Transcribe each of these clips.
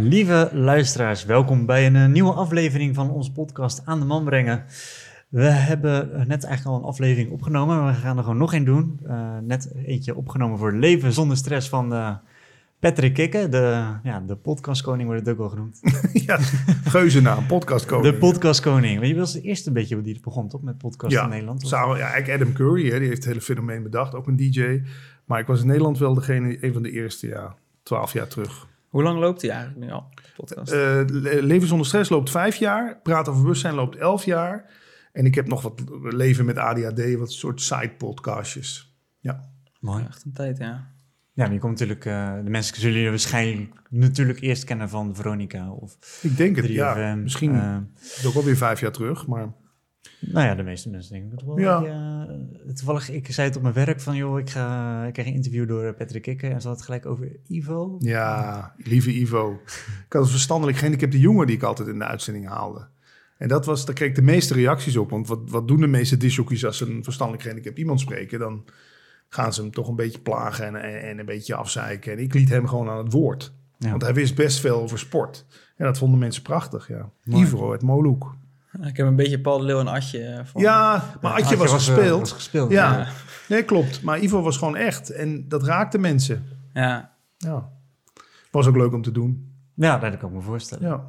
Lieve luisteraars, welkom bij een eh, nieuwe aflevering van onze podcast Aan de Man Brengen. We hebben net eigenlijk al een aflevering opgenomen, maar we gaan er gewoon nog één doen. Uh, net eentje opgenomen voor Leven zonder stress van uh, Patrick Kikke, de, ja, de podcastkoning wordt het ook wel genoemd. ja, geuzennaam, podcastkoning. De podcastkoning. Je was de eerste een beetje die het begon, toch, met podcast ja, in Nederland? Samen, ja, eigenlijk Adam Curry, hè, die heeft het hele fenomeen bedacht, ook een DJ. Maar ik was in Nederland wel degene, een van de eerste, ja, twaalf jaar terug. Hoe lang loopt die eigenlijk nu al? Podcast? Uh, Leven zonder stress loopt vijf jaar. Praten over bewustzijn loopt elf jaar. En ik heb nog wat leven met ADHD, wat soort side podcastjes. Ja. Mooi. Echt een tijd, ja. Ja, maar je komt natuurlijk, uh, de mensen zullen je waarschijnlijk natuurlijk eerst kennen van Veronica of Ik denk het, ja. Misschien uh, ook alweer vijf jaar terug, maar... Nou ja, de meeste mensen denken het wel. Ja. Uh, toevallig, ik zei het op mijn werk van, joh, ik, ga, ik krijg een interview door Patrick Kikke en ze had het gelijk over Ivo. Ja, lieve Ivo. ik had een verstandelijk gehandicapte jongen die ik altijd in de uitzending haalde. En dat was, daar kreeg ik de meeste reacties op. Want wat, wat doen de meeste disjockeys als ze een verstandelijk gehandicapt iemand spreken? Dan gaan ze hem toch een beetje plagen en, en, en een beetje afzeiken. En ik liet hem gewoon aan het woord. Ja. Want hij wist best veel over sport. En dat vonden mensen prachtig, ja. Mooi. Ivo, het Moluuk. Ik heb een beetje Paul de Leeuw en Atje. Van... Ja, maar Atje, Atje was, was, gespeeld. Was gespeeld ja. ja. nee, klopt. Maar Ivo was gewoon echt. En dat raakte mensen. Ja. ja. Was ook leuk om te doen. Ja, dat kan ik me voorstellen. Ja.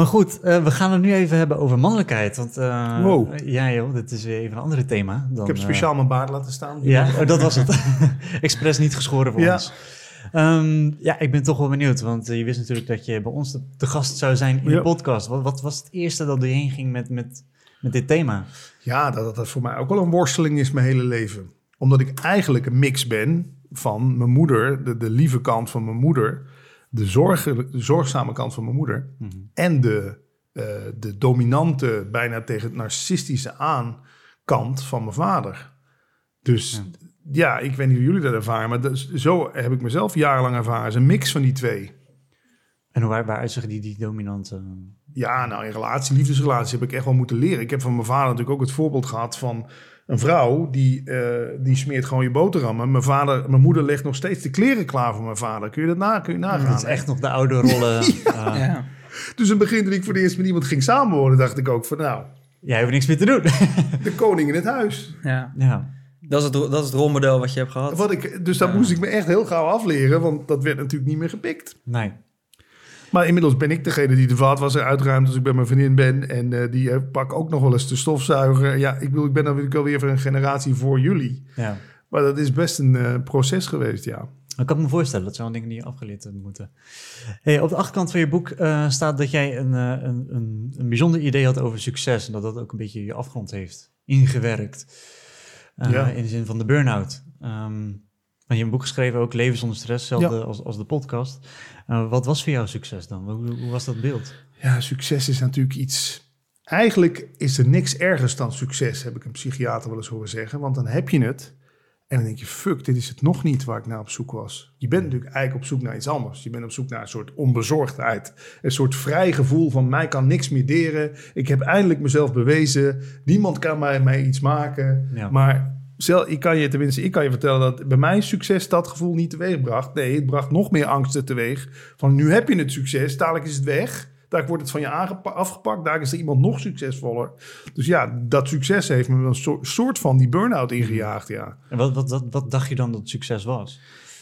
Maar goed, uh, we gaan het nu even hebben over mannelijkheid. Want uh, wow. ja joh, dit is weer even een andere thema. Dan, ik heb speciaal uh, mijn baard laten staan. Ja, oh, dat was het. Expres niet geschoren voor ja. ons. Um, ja, ik ben toch wel benieuwd, want je wist natuurlijk dat je bij ons de, gast zou zijn in Ja. de podcast. Wat, wat was het eerste dat doorheen ging met, met, met dit thema? Ja, dat dat voor mij ook wel een worsteling is mijn hele leven. Omdat ik eigenlijk een mix ben van mijn moeder, de, de lieve kant van mijn moeder, de, zorg, de zorgzame kant van mijn moeder Mm-hmm. en de, uh, de dominante, bijna tegen het narcistische aan kant van mijn vader. Dus ja. ja, ik weet niet hoe jullie dat ervaren, maar zo heb ik mezelf jarenlang ervaren. Het is een mix van die twee. En hoe, waar uitzicht die, die dominante? Ja, nou in relatie, liefdesrelatie heb ik echt wel moeten leren. Ik heb van mijn vader natuurlijk ook het voorbeeld gehad van een vrouw die, uh, die smeert gewoon je boterhammen. Mijn vader, mijn moeder legt nog steeds de kleren klaar voor mijn vader. Kun je dat na, kun je nagaan? Dat is echt nog de oude rollen. ja. Uh. ja. Dus in het begin toen ik voor de eerst met iemand ging samenwonen, dacht ik ook van nou... Jij hoeft niks meer te doen. de koning in het huis. Ja. ja. Dat is, het, dat is het rolmodel wat je hebt gehad. Wat ik, dus dat ja. moest ik me echt heel gauw afleren, want dat werd natuurlijk niet meer gepikt. Nee. Maar inmiddels ben ik degene die de vaatwasser uitruimt als ik bij mijn vriendin ben. En uh, die uh, pak ook nog wel eens de stofzuiger. Ja, ik, bedoel, ik ben dan natuurlijk alweer een generatie voor jullie. Ja. Maar dat is best een uh, proces geweest, ja. Ik kan me voorstellen, dat zijn dingen die je afgeleerd moeten. Hey, op de achterkant van je boek staat dat jij een, een, een, een bijzonder idee had over succes. En dat dat ook een beetje je afgrond heeft ingewerkt. Ja. In de zin van de burn-out. Um, je hebt een boek geschreven, ook Leven zonder stress, hetzelfde ja. als, als de podcast. Uh, wat was voor jou succes dan? Hoe, hoe, was dat beeld? Ja, succes is natuurlijk iets... Eigenlijk is er niks ergers dan succes, heb ik een psychiater wel eens horen zeggen. Want dan heb je het en dan denk je, fuck, dit is het nog niet waar ik naar op zoek was. Je bent natuurlijk eigenlijk op zoek naar iets anders. Je bent op zoek naar een soort onbezorgdheid. Een soort vrij gevoel van, mij kan niks meer deren. Ik heb eindelijk mezelf bewezen. Niemand kan mij, mij iets maken. Ja. Maar Ik kan je tenminste, ik kan je vertellen dat bij mij succes dat gevoel niet teweeg bracht. Nee, het bracht nog meer angsten teweeg. Van nu heb je het succes, dadelijk is het weg. Daar wordt het van je afgepakt, daar is er iemand nog succesvoller. Dus ja, dat succes heeft me een soort, soort van die burn-out ingejaagd, ja. En wat, wat, wat, wat dacht je dan dat succes was?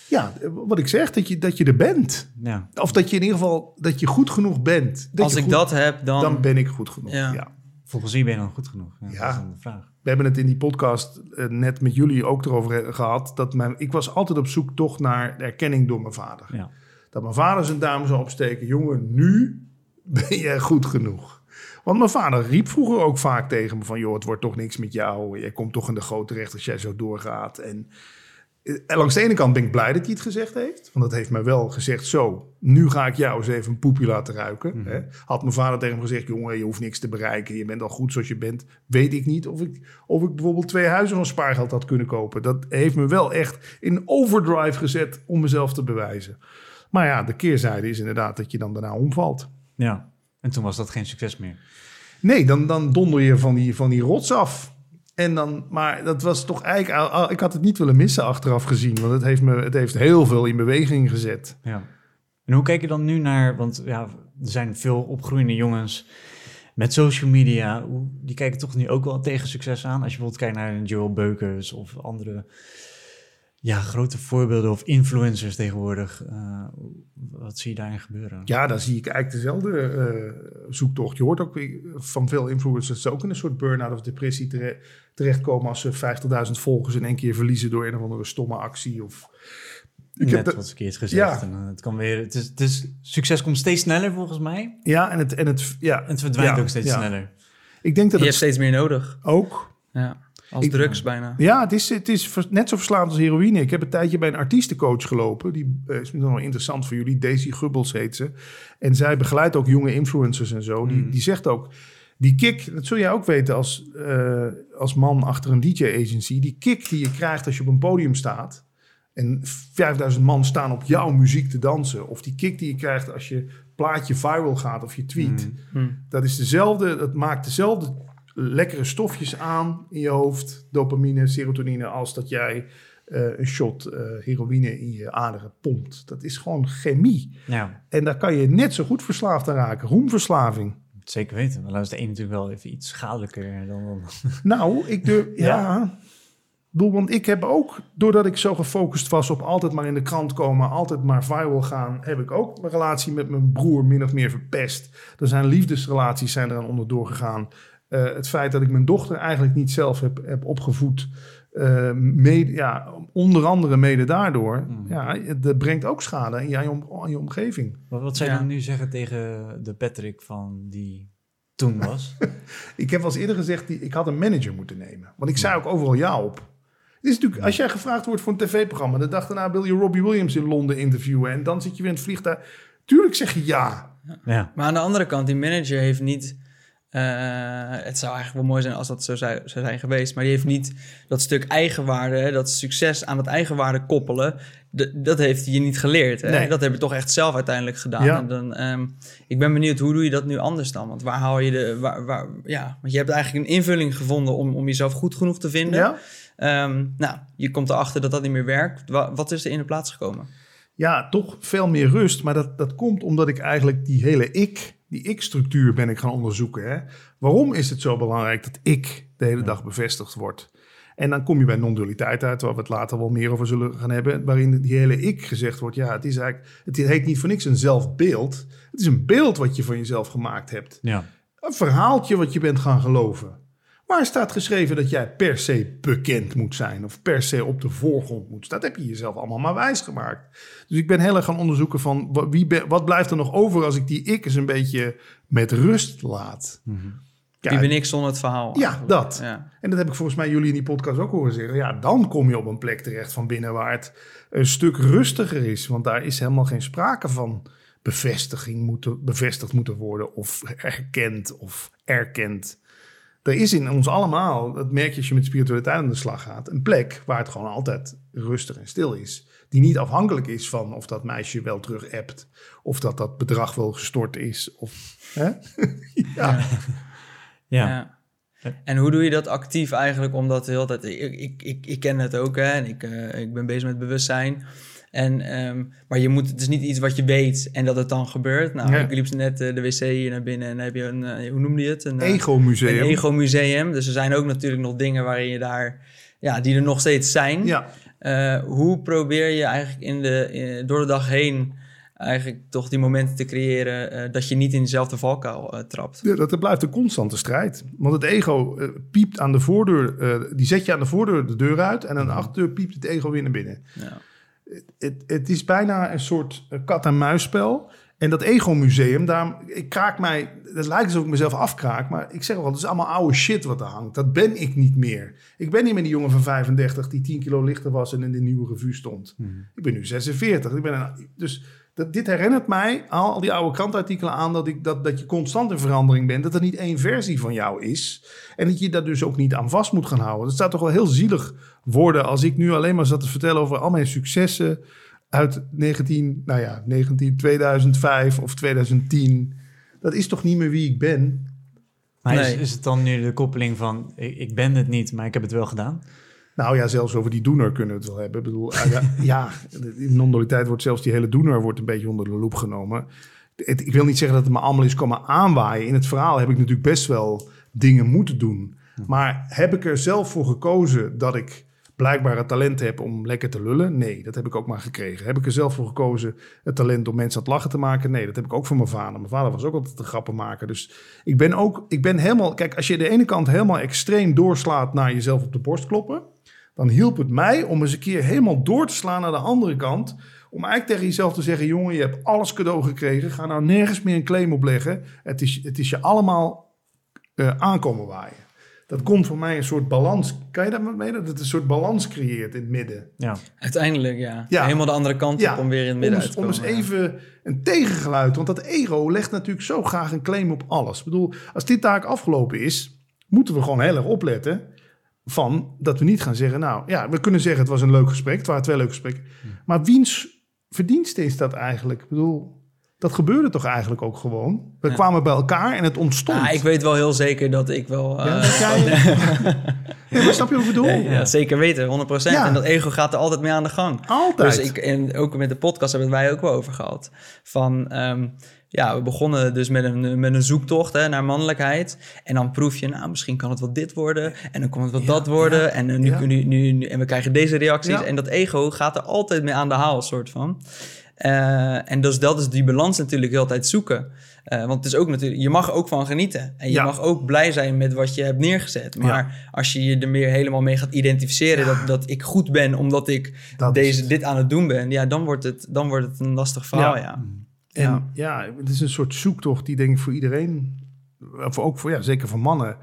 Ja, wat ik zeg, dat je, dat je er bent. Ja. Of dat je in ieder geval, dat je goed genoeg bent. Dat Als ik goed, dat heb, dan... Dan ben ik goed genoeg, ja. ja. Volgens wie ben je dan goed genoeg? Ja, Ja. Dat is dan de vraag. We hebben het in die podcast uh, net met jullie ook erover gehad. Dat mijn, ik was altijd op zoek toch naar erkenning door mijn vader. Ja. Dat mijn vader zijn duim zou opsteken. Jongen, nu ben jij goed genoeg. Want mijn vader riep vroeger ook vaak tegen me van... joh, het wordt toch niks met jou. Je komt toch in de grote terecht als jij zo doorgaat. En langs de ene kant ben ik blij dat hij het gezegd heeft. Want dat heeft mij wel gezegd, zo, nu ga ik jou eens even een poepje laten ruiken. Mhm. hè. Had mijn vader tegen hem gezegd, jongen, je hoeft niks te bereiken. Je bent al goed zoals je bent. Weet ik niet of ik, of ik bijvoorbeeld twee huizen van spaargeld had kunnen kopen. Dat heeft me wel echt in overdrive gezet om mezelf te bewijzen. Maar ja, de keerzijde is inderdaad dat je dan daarna omvalt. Ja. En toen was dat geen succes meer. Nee, dan, dan donder je van die, van die rots af. En dan, maar dat was toch eigenlijk... Ik had het niet willen missen achteraf gezien. Want het heeft, me, het heeft heel veel in beweging gezet. Ja. En hoe kijk je dan nu naar, want ja, er zijn veel opgroeiende jongens met social media, die kijken toch nu ook wel tegen succes aan. Als je bijvoorbeeld kijkt naar Joel Beukers of andere ja, grote voorbeelden of influencers tegenwoordig. eh, wat zie je daarin gebeuren? Ja, dan zie ik eigenlijk dezelfde eh, zoektocht. Je hoort ook weer van veel influencers dat ze ook in een soort burn-out of depressie tere- terechtkomen... als ze 50.000 volgers in één keer verliezen door een of andere stomme actie. Of... Ik Net heb de- wat verkeerd gezegd. Ja. En, eh, het kan weer, het is, het is, succes komt steeds sneller volgens mij. Ja, en het, en het, ja, En het verdwijnt Ja, ook steeds ja. sneller. ik denk dat Je het hebt steeds meer nodig. ook... Ja. Als Ik- drugs bijna. Ja, het is, het is net zo verslaafd als heroïne. Ik heb een tijdje bij een artiestencoach gelopen. Die eh, is misschien nog wel interessant voor jullie. Daisy Gubbels heet ze. En zij begeleidt ook jonge influencers en zo. Die, Mm. die zegt ook... Die kick, dat zul jij ook weten als, eh, als man achter een DJ-agency. Die kick die je krijgt als je op een podium staat... en 5000 man staan op jouw muziek te dansen... of die kick die je krijgt als je plaatje viral gaat of je tweet... Mm. Hm. Dat is dezelfde, dat maakt dezelfde lekkere stofjes aan in je hoofd, dopamine, serotonine, als dat jij eh, een shot eh, heroïne in je aderen pompt. Dat is gewoon chemie. Ja, En daar kan je net zo goed verslaafd aan raken. Roemverslaving. zeker weten. Maar dan is de een natuurlijk wel even iets schadelijker dan... dan Nou, ik durf, ja. Ja. Bedoel, want ik heb ook, doordat ik zo gefocust was op altijd maar in de krant komen, altijd maar viral gaan, heb ik ook mijn relatie met mijn broer min of meer verpest. Er zijn liefdesrelaties zijn eraan onderdoor gegaan. Eh, het feit dat ik mijn dochter eigenlijk niet zelf heb, heb opgevoed, eh, mede, ja, onder andere mede daardoor, Mm. ja, dat brengt ook schade aan je, aan je, om- aan je omgeving. Wat, wat zou je Ja. dan nu zeggen tegen de Patrick van die toen was? Ik heb wel eens eerder gezegd, die, ik had een manager moeten nemen. Want ik zei ook overal ja op. Het is natuurlijk, als jij gevraagd wordt voor een tv-programma... de dag daarna wil je Robbie Williams in Londen interviewen... en dan zit je weer in het vliegtuig. Tuurlijk zeg je ja. ja. Maar aan de andere kant, die manager heeft niet... eh, het zou eigenlijk wel mooi zijn als dat zo zou, zou zijn geweest. Maar die heeft niet dat stuk eigenwaarde, hè, dat succes aan het eigenwaarde koppelen. dat heeft hij je niet geleerd. Hè? Nee. Dat heb je toch echt zelf uiteindelijk gedaan. Ja. En dan, ehm, ik ben benieuwd, hoe doe je dat nu anders dan? Want waar haal je de... Waar, waar, ja, want je hebt eigenlijk een invulling gevonden om, om jezelf goed genoeg te vinden. Ja? Ehm, nou, je komt erachter dat dat niet meer werkt. Wa- wat is er in de plaats gekomen? ja, toch veel meer rust. Maar dat, dat komt omdat ik eigenlijk die hele ik, die ik-structuur ben ik gaan onderzoeken. Hè? Waarom is het zo belangrijk dat ik de hele dag bevestigd wordt? En dan kom je bij non-dualiteit uit, waar we het later wel meer over zullen gaan hebben. Waarin die hele ik gezegd wordt, ja, het is eigenlijk, het heet niet voor niks een zelfbeeld. Het is een beeld wat je van jezelf gemaakt hebt. Ja. Een verhaaltje wat je bent gaan geloven. Waar staat geschreven dat jij per se bekend moet zijn of per se op de voorgrond moet staan? Dat heb je jezelf allemaal maar wijs gemaakt. Dus ik ben heel erg gaan onderzoeken van wie ben- wat blijft er nog over als ik die ik eens een beetje met rust laat. Ja, Wie ben ik zonder het verhaal? Ja, eigenlijk? dat. Ja. En dat heb ik volgens mij jullie in die podcast ook horen zeggen. Ja, dan kom je op een plek terecht van binnen waar het een stuk rustiger is. Want daar is helemaal geen sprake van bevestiging moeten, bevestigd moeten worden of erkend of erkend. Er is in ons allemaal, dat merk je als je met spiritualiteit aan de slag gaat, een plek waar het gewoon altijd rustig en stil is. Die niet afhankelijk is van of dat meisje wel terug appt. Of dat dat bedrag wel gestort is. Of, hè? ja. Ja. Ja. En hoe doe je dat actief eigenlijk? Omdat de hele tijd, ik, ik, ik, ik ken het ook, hè, en ik, eh, ik ben bezig met bewustzijn. En, ehm, maar je moet, het is niet iets wat je weet en dat het dan gebeurt. Nou, Ja. ik liep net eh, de wc hier naar binnen en dan heb je een, eh, hoe noemde je het? Een, eh, Ego-museum. Een ego-museum. Dus er zijn ook natuurlijk nog dingen waarin je daar, ja, die er nog steeds zijn. Ja. Hoe probeer je eigenlijk in de, door de dag heen eigenlijk toch die momenten te creëren dat je niet in dezelfde valkuil trapt? Ja, dat blijft een constante strijd. Want het ego piept aan de voordeur, die zet je aan de voordeur de deur uit en aan de achterdeur piept het ego weer naar binnen. Ja. Het, het is bijna een soort eh, kat-en-muisspel. En dat ego-museum, daar, ik kraak mij het lijkt alsof ik mezelf afkraak, maar ik zeg wel, het is allemaal oude shit wat er hangt. Dat ben ik niet meer. Ik ben niet meer die jongen van 35 die 10 kilo lichter was en in de nieuwe revue stond. Ik ben nu 46. Ik ben een, dus dat, dit herinnert mij, al, al die oude krantartikelen aan, dat, ik, dat, dat je constant in verandering bent. Dat er niet één versie van jou is. En dat je daar dus ook niet aan vast moet gaan houden. Dat staat toch wel heel zielig worden als ik nu alleen maar zat te vertellen over al mijn successen uit 19, nou ja, 19, 2005 of 2010. Dat is toch niet meer wie ik ben? Maar is het dan nu de koppeling van, ik, ik ben het niet, maar ik heb het wel gedaan? Nou ja, zelfs over die doener kunnen we het wel hebben. Ik bedoel, ah, ja, in non-dualiteit wordt zelfs die hele doener wordt een beetje onder de loep genomen. Ik wil niet zeggen dat het me allemaal is komen aanwaaien. In het verhaal heb ik natuurlijk best wel dingen moeten doen. Maar heb ik er zelf voor gekozen dat ik blijkbaar het talent heb om lekker te lullen? Nee, dat heb ik ook maar gekregen. Heb ik er zelf voor gekozen het talent om mensen aan het lachen te maken? Nee, dat heb ik ook van mijn vader. Mijn vader was ook altijd een grappenmaker. Dus ik ben ook, ik ben helemaal, kijk, als je de ene kant helemaal extreem doorslaat naar jezelf op de borst kloppen, dan hielp het mij om eens een keer helemaal door te slaan naar de andere kant. Om eigenlijk tegen jezelf te zeggen: jongen, je hebt alles cadeau gekregen. Ga nou nergens meer een claim opleggen. Het is, het is je allemaal eh, aankomen waaien. Dat komt voor mij een soort balans. Kan je dat met mee? Dat het een soort balans creëert in het midden. Ja. Uiteindelijk, ja. Ja. Helemaal de andere kant Ja, op om weer in het Om midden eens, uit te om komen. eens ja. even een tegengeluid. Want dat ego legt natuurlijk zo graag een claim op alles. Ik bedoel, als dit taak afgelopen is, moeten we gewoon heel erg opletten. Van dat we niet gaan zeggen, nou ja, we kunnen zeggen het was een leuk gesprek. Het waren twee leuke gesprekken. Maar wiens verdienste is dat eigenlijk? Ik bedoel, dat gebeurde toch eigenlijk ook gewoon? We Ja. kwamen bij elkaar en het ontstond. Ja, ik weet wel heel zeker dat ik wel... Ja, eh, jij- maar snap je wat ik bedoel? ja, ja, zeker weten, 100%. Ja. En dat ego gaat er altijd mee aan de gang. Altijd. Dus ik, en ook met de podcast hebben wij ook wel over gehad. Van, ehm, ja, we begonnen dus met een, met een zoektocht hè, naar mannelijkheid. En dan proef je, nou, misschien kan het wel dit worden. En dan kan het wel Ja, dat worden. ja, en, eh, nu, ja. nu, nu, nu- en we krijgen deze reacties. En dat ego gaat er altijd mee aan de haal, soort van. Eh, en dus dat is die balans natuurlijk heel de tijd zoeken. Eh, want het is ook natuurlijk, je mag ook van genieten. En je Ja. mag ook blij zijn met wat je hebt neergezet. Maar als je je er meer helemaal mee gaat identificeren, dat, dat ik goed ben omdat ik Dat deze, dit aan het doen ben, ja, dan wordt het, dan wordt het een lastig verhaal. Ja. Ja. Ja. Het is een soort zoektocht die denk ik voor iedereen, of ook voor, ja, zeker voor mannen.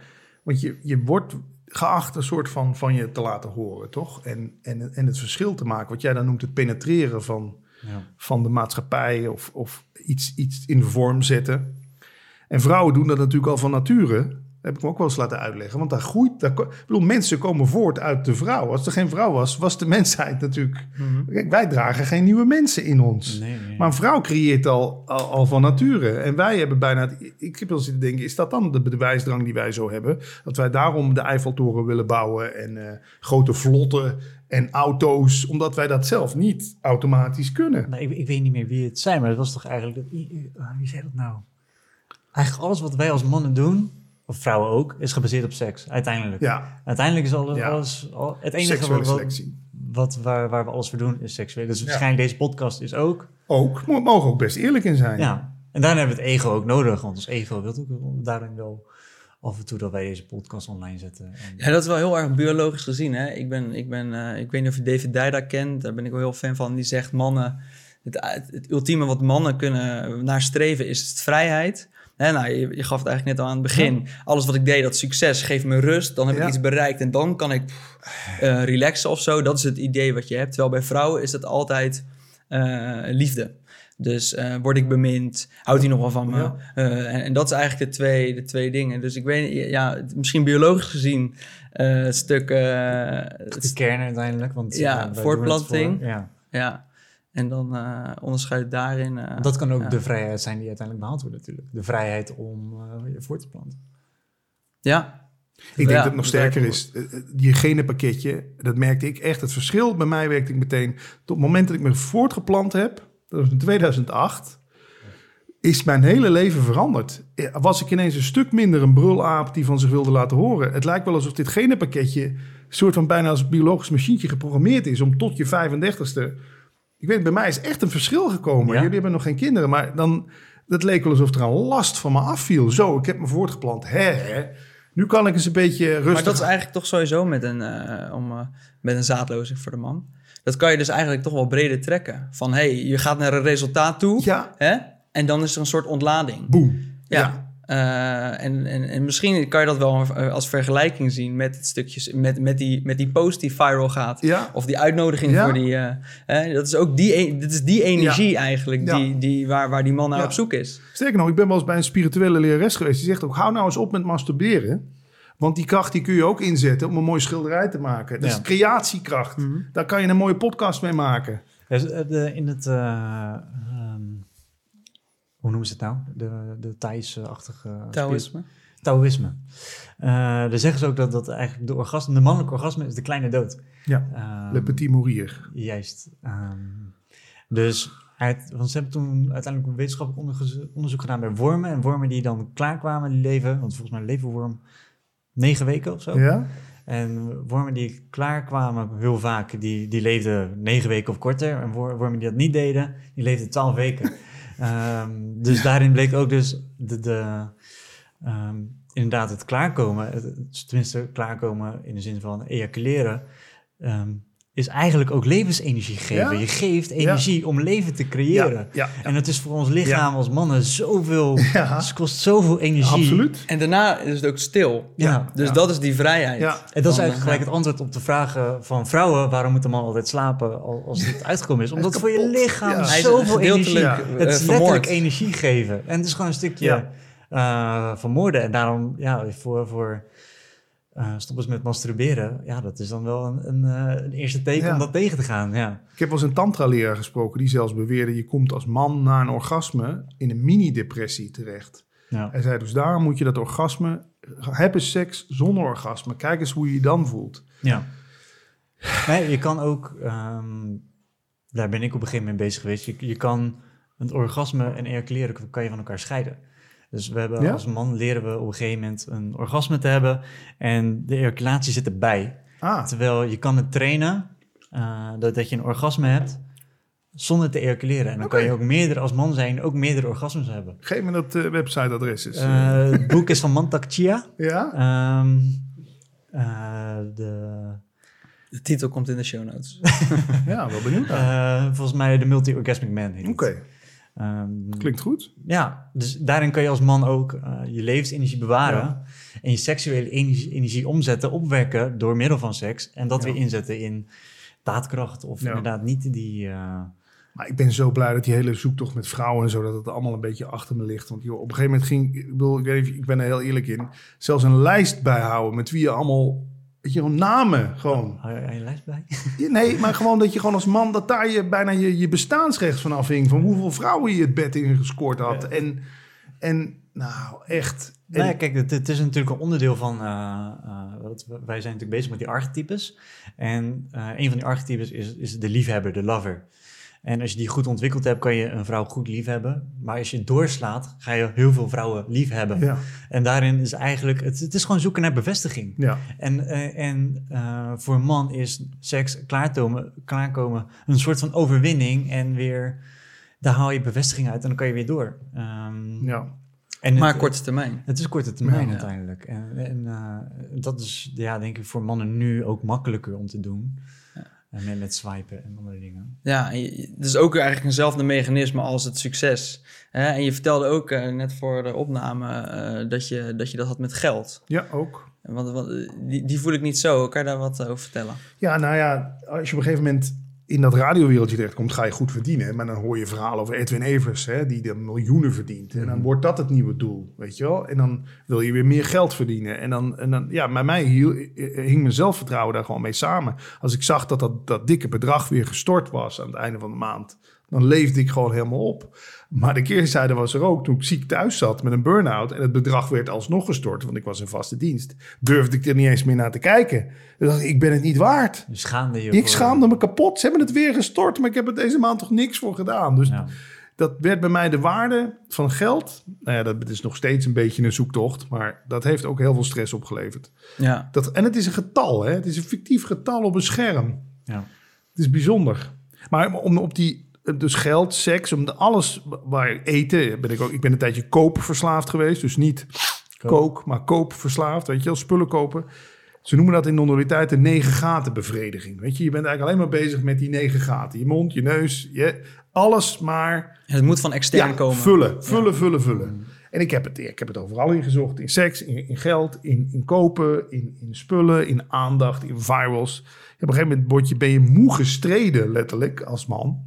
Want je, je wordt geacht een soort van van je te laten horen, toch? En, en, en het verschil te maken, wat jij dan noemt het penetreren van, Ja. van de maatschappij of, of iets, iets in vorm zetten. En vrouwen doen dat natuurlijk al van nature. Dat heb ik me ook wel eens laten uitleggen. Want daar groeit. Daar, ik bedoel, mensen komen voort uit de vrouw. Als er geen vrouw was, was de mensheid natuurlijk. Kijk, wij dragen geen nieuwe mensen in ons. Nee, nee. Maar een vrouw creëert al, al, al van nature. En wij hebben bijna... het- ik heb wel zitten denken, is dat dan de bewijsdrang die wij zo hebben? Dat wij daarom de Eiffeltoren willen bouwen en eh, grote vlotten en auto's. Omdat wij dat zelf niet automatisch kunnen. Nou, ik, ik weet niet meer wie het zei, maar het was toch eigenlijk... dat- ah, wie zei dat nou? Eigenlijk alles wat wij als mannen doen, of vrouwen ook, is gebaseerd op seks, uiteindelijk. Ja, Uiteindelijk is alles, Ja. alles al, het enige seksuele wat, wat, selectie. wat, waar, waar we alles voor doen, is seksueel. Dus Ja. waarschijnlijk deze podcast is ook. Ook, we mogen ook best eerlijk in zijn. Ja. En daarna hebben we het ego ook nodig, want ons ego wil ook daarin wel af en toe dat wij deze podcast online zetten. En, Ja, dat is wel heel erg biologisch gezien. Hè? Ik, ben, ik, ben, eh, ik weet niet of je David Dijda kent. Daar ben ik wel heel fan van. Die zegt mannen... Het, het, het ultieme wat mannen kunnen naar streven is het vrijheid. Hè, nou, je, je gaf het eigenlijk net al aan het begin. Alles wat ik deed, dat succes, geeft me rust. Dan heb Ja. ik iets bereikt en dan kan ik eh, relaxen of zo. Dat is het idee wat je hebt. Terwijl bij vrouwen is het altijd eh, liefde. Dus eh, word ik bemind? Houdt hij nog wel van me? Ja. En, en dat is eigenlijk de twee, de twee dingen. Dus ik weet ja, misschien biologisch gezien eh, het stuk... het de kern uiteindelijk. Want, Ja, voortplanting. voor- ja. ja, en dan eh onderscheid daarin. eh, dat kan ook ja. de vrijheid zijn die uiteindelijk behaald wordt natuurlijk. De vrijheid om eh, je voor te planten. Ja, Ik denk Ja, dat het nog sterker is. Die genenpakketje, dat merkte ik echt. Het verschil bij mij werkte ik meteen. Tot het moment dat ik me voortgeplant heb, dat was in 2008, is mijn hele leven veranderd. Was ik ineens een stuk minder een brulaap die van zich wilde laten horen. Het lijkt wel alsof dit genenpakketje een soort van bijna als biologisch machientje geprogrammeerd is om tot je 35ste. Ik weet, bij mij is echt een verschil gekomen. Ja? Jullie hebben nog geen kinderen, maar dan, dat leek wel alsof er een last van me afviel. Zo, ik heb me voortgeplant. Hè, hè. Nu kan ik eens een beetje rustig... maar dat is eigenlijk toch sowieso met een, eh, om, eh, met een zaadlozing voor de man. Dat kan je dus eigenlijk toch wel breder trekken. Van, hé, hey, je gaat naar een resultaat toe, Ja, hè? En dan is er een soort ontlading. boom. Ja. Ja. Eh, en, en, en misschien kan je dat wel eh, als vergelijking zien met het stukje, met, met, die, met die post die viral gaat. Ja. Of die uitnodiging Ja. voor die. eh, hè, dat is ook die, e- dit is die energie eigenlijk Ja. die, die, waar, waar die man naar Ja. op zoek is. Sterker nog, ik ben wel eens bij een spirituele lerares geweest. Die zegt ook, hou nou eens op met masturberen. Want die kracht die kun je ook inzetten om een mooie schilderij te maken. Dat Ja. is creatiekracht. Daar kan je een mooie podcast mee maken. Eh, in het, eh, hoe noemen ze het nou? De, de Thaise-achtige... Taoïsme. Taoïsme. Eh, daar zeggen ze ook dat, dat eigenlijk de, orgasme, de mannelijke orgasme is de kleine dood. Ja, Ehm, Le Petit Mourir. Juist. Ehm, dus uit, want ze hebben toen uiteindelijk een wetenschappelijk onderzoek gedaan bij wormen. En wormen die dan klaarkwamen, die leven, want volgens mij leven worm negen weken of zo. Ja? En wormen die klaarkwamen heel vaak, die, die leefden negen weken of korter. En wor- wormen die dat niet deden, die leefden twaalf weken. Ehm, dus daarin bleek ook dus de, de, ehm, inderdaad het klaarkomen, het, tenminste klaarkomen in de zin van ejaculeren, ehm, is eigenlijk ook levensenergie geven. Ja. Je geeft energie om leven te creëren. Ja, ja, En het is voor ons lichaam als mannen zoveel, Ja. het kost zoveel energie. absoluut. En daarna is het ook stil. Ja. Dus Ja. dat is die vrijheid. Ja. En dat is eigenlijk eh, gelijk het antwoord op de vragen van vrouwen: waarom moet de man altijd slapen al- als het uitgekomen is? Omdat is voor je lichaam Ja. Hij is zoveel energie. Ja. eh, Het is letterlijk energie geven. En het is gewoon een stukje Ja. eh, vermoorden. En daarom, ja, voor, voor eh stop eens met masturberen. Ja, dat is dan wel een, een, eh, een eerste teken Ja. om dat tegen te gaan. Ja. Ik heb wel eens een tantra-leraar gesproken die zelfs beweerde... je komt als man na een orgasme in een mini-depressie terecht. Ja. Hij zei dus daarom moet je dat orgasme... heb eens seks zonder orgasme. Kijk eens hoe je je dan voelt. Ja. Nee, je kan ook, ehm, daar ben ik op een gegeven moment bezig geweest. Je, je kan een orgasme en ejaculeren kan je van elkaar scheiden. Dus we hebben Ja? als man leren we op een gegeven moment een orgasme te hebben en de ejaculatie zit erbij. Ah, Terwijl je kan het trainen eh, dat, dat je een orgasme hebt zonder te ejaculeren. En dan kan Oké. je ook meerdere als man zijn ook meerdere orgasmes hebben. geef me dat eh, websiteadres eens. Eh, het boek is van Mantak Chia. ja? Ehm, eh, de De titel komt in de show notes. ja, wel benieuwd. Oké, Eh, volgens mij de Multi-Orgasmic Man het. Ehm, klinkt goed. Ja, dus daarin kan je als man ook eh, je levensenergie bewaren. Ja. En je seksuele energie, energie omzetten, opwekken door middel van seks. En dat Ja. weer inzetten in daadkracht. Of Ja. inderdaad niet die... eh, Maar ik ben zo blij dat die hele zoektocht met vrouwen en zo, dat het allemaal een beetje achter me ligt. Want joh, op een gegeven moment ging, ik bedoel, ik, weet niet, ik ben er heel eerlijk in, zelfs een lijst bijhouden met wie je allemaal, je, gewoon namen gewoon. hou je lijst bij? Nee, maar gewoon dat je gewoon als man, dat daar je bijna je, je bestaansrecht van afhing. Van hoeveel vrouwen je het bed in gescoord had. Ja. En, en nou, echt. En- Nou ja, kijk, het, het is natuurlijk een onderdeel van... wat, wij zijn natuurlijk bezig met die archetypes. En eh, een van die archetypes is, is de liefhebber, de lover. En als je die goed ontwikkeld hebt, kan je een vrouw goed liefhebben. Maar als je doorslaat, ga je heel veel vrouwen liefhebben. ja, En daarin is eigenlijk... Het, het is gewoon zoeken naar bevestiging. ja, En, eh, en eh, voor een man is seks klaarkomen, klaarkomen een soort van overwinning. En weer, daar haal je bevestiging uit en dan kan je weer door. Ehm, ja. en maar het, korte termijn. het is korte termijn Ja. uiteindelijk. En, en eh, dat is, ja, denk ik, voor mannen nu ook makkelijker om te doen. En met, met swipen en andere dingen. Ja, en je- het is ook eigenlijk eenzelfde mechanisme als het succes. Hè? En je vertelde ook eh, net voor de opname eh, dat, je, dat je dat had met geld. Ja, ook. Want, want eh, die, die voel ik niet zo. Kan je daar wat over vertellen? Ja, nou ja, als je op een gegeven moment in dat radiowereldje terechtkomt, ga je goed verdienen. Maar dan hoor je verhalen over Edwin Evers, hè, die de miljoenen verdient. En dan wordt dat het nieuwe doel, weet je wel. En dan wil je weer meer geld verdienen. En dan, en dan ja, bij mij hing mijn zelfvertrouwen daar gewoon mee samen. Als ik zag dat, dat dat dikke bedrag weer gestort was aan het einde van de maand, dan leefde ik gewoon helemaal op. Maar de keerzijde was er ook. Toen ik ziek thuis zat met een burn-out en het bedrag werd alsnog gestort, want ik was in vaste dienst, durfde ik er niet eens meer naar te kijken. Dan dacht ik, ik ben het niet waard. Dus schaamde je Ik voor- schaamde me kapot. Ze hebben het weer gestort, maar ik heb er deze maand toch niks voor gedaan. Dus Ja. dat werd bij mij de waarde van geld. Nou ja, dat is nog steeds een beetje een zoektocht, maar dat heeft ook heel veel stress opgeleverd. Ja, Dat, en het is een getal, hè? het is een fictief getal op een scherm. Ja. Het is bijzonder. Maar om op die, dus geld, seks, om de alles waar eten, ben ik ook, ik ben een tijdje koopverslaafd geweest. Dus niet Koop. kook, maar koopverslaafd, weet je wel, spullen kopen. Ze noemen dat in non-dualiteit de negen gaten bevrediging. Weet je, je bent eigenlijk alleen maar bezig met die negen gaten. Je mond, je neus, je, alles maar het moet van extern ja, komen. vullen, vullen, vullen, vullen. En ik heb het, ik heb het overal ingezocht. In seks, in, in geld, in, in kopen, in, in spullen, in aandacht, in virals. Op een gegeven moment word je, ben je moe gestreden, letterlijk, als man.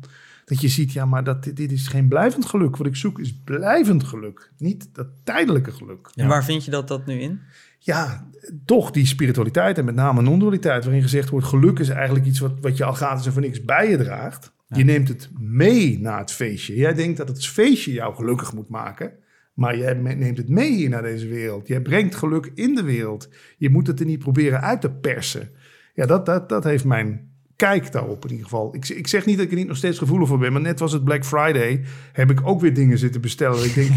Dat je ziet, ja, maar dat, dit, dit is geen blijvend geluk. Wat ik zoek is blijvend geluk. Niet dat tijdelijke geluk. En waar vind je dat, dat nu in? Ja, toch die spiritualiteit en met name non-dualiteit... waarin gezegd wordt, geluk is eigenlijk iets wat, wat je al gratis en voor niks bij je draagt. Je neemt het mee naar het feestje. Jij denkt dat het feestje jou gelukkig moet maken... Maar jij neemt het mee hier naar deze wereld. Jij brengt geluk in de wereld. Je moet het er niet proberen uit te persen. Ja, dat, dat, dat heeft mijn kijk daarop in ieder geval. Ik, ik zeg niet dat ik er niet nog steeds gevoelig voor ben. Maar net was het Black Friday. Heb ik ook weer dingen zitten bestellen. Ik denk,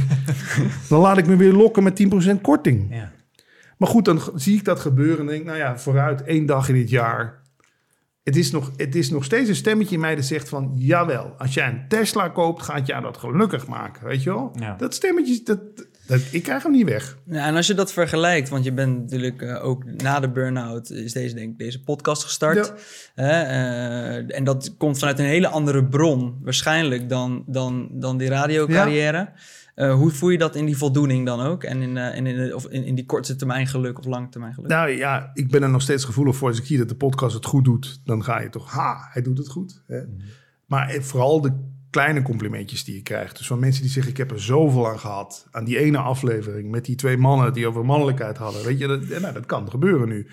dan laat ik me weer lokken met 10% korting. Ja. Maar goed, dan zie ik dat gebeuren en denk, nou ja, vooruit één dag in dit jaar. Het is, nog, het is nog steeds een stemmetje in mij dat zegt van, jawel, als jij een Tesla koopt, gaat jou dat gelukkig maken, weet je wel? Ja. Dat stemmetje, dat, dat, ik krijg hem niet weg. Ja, en als je dat vergelijkt, want je bent natuurlijk eh, ook na de burn-out is deze, denk ik, deze podcast gestart. Hè, eh, en dat komt vanuit een hele andere bron, waarschijnlijk, dan, dan, dan die radiocarrière. Eh, hoe voel je dat in die voldoening dan ook? En in, eh, in, in, of in, in die korte termijn geluk of lange termijn geluk? Nou ja, ik ben er nog steeds gevoelig voor. Als ik zie dat de podcast het goed doet, dan ga je toch, ha, hij doet het goed. Hè? Maar eh, vooral de kleine complimentjes die je krijgt. Dus van mensen die zeggen, ik heb er zoveel aan gehad. Aan die ene aflevering met die twee mannen die over mannelijkheid hadden. Weet je, dat, ja, nou, dat kan gebeuren nu.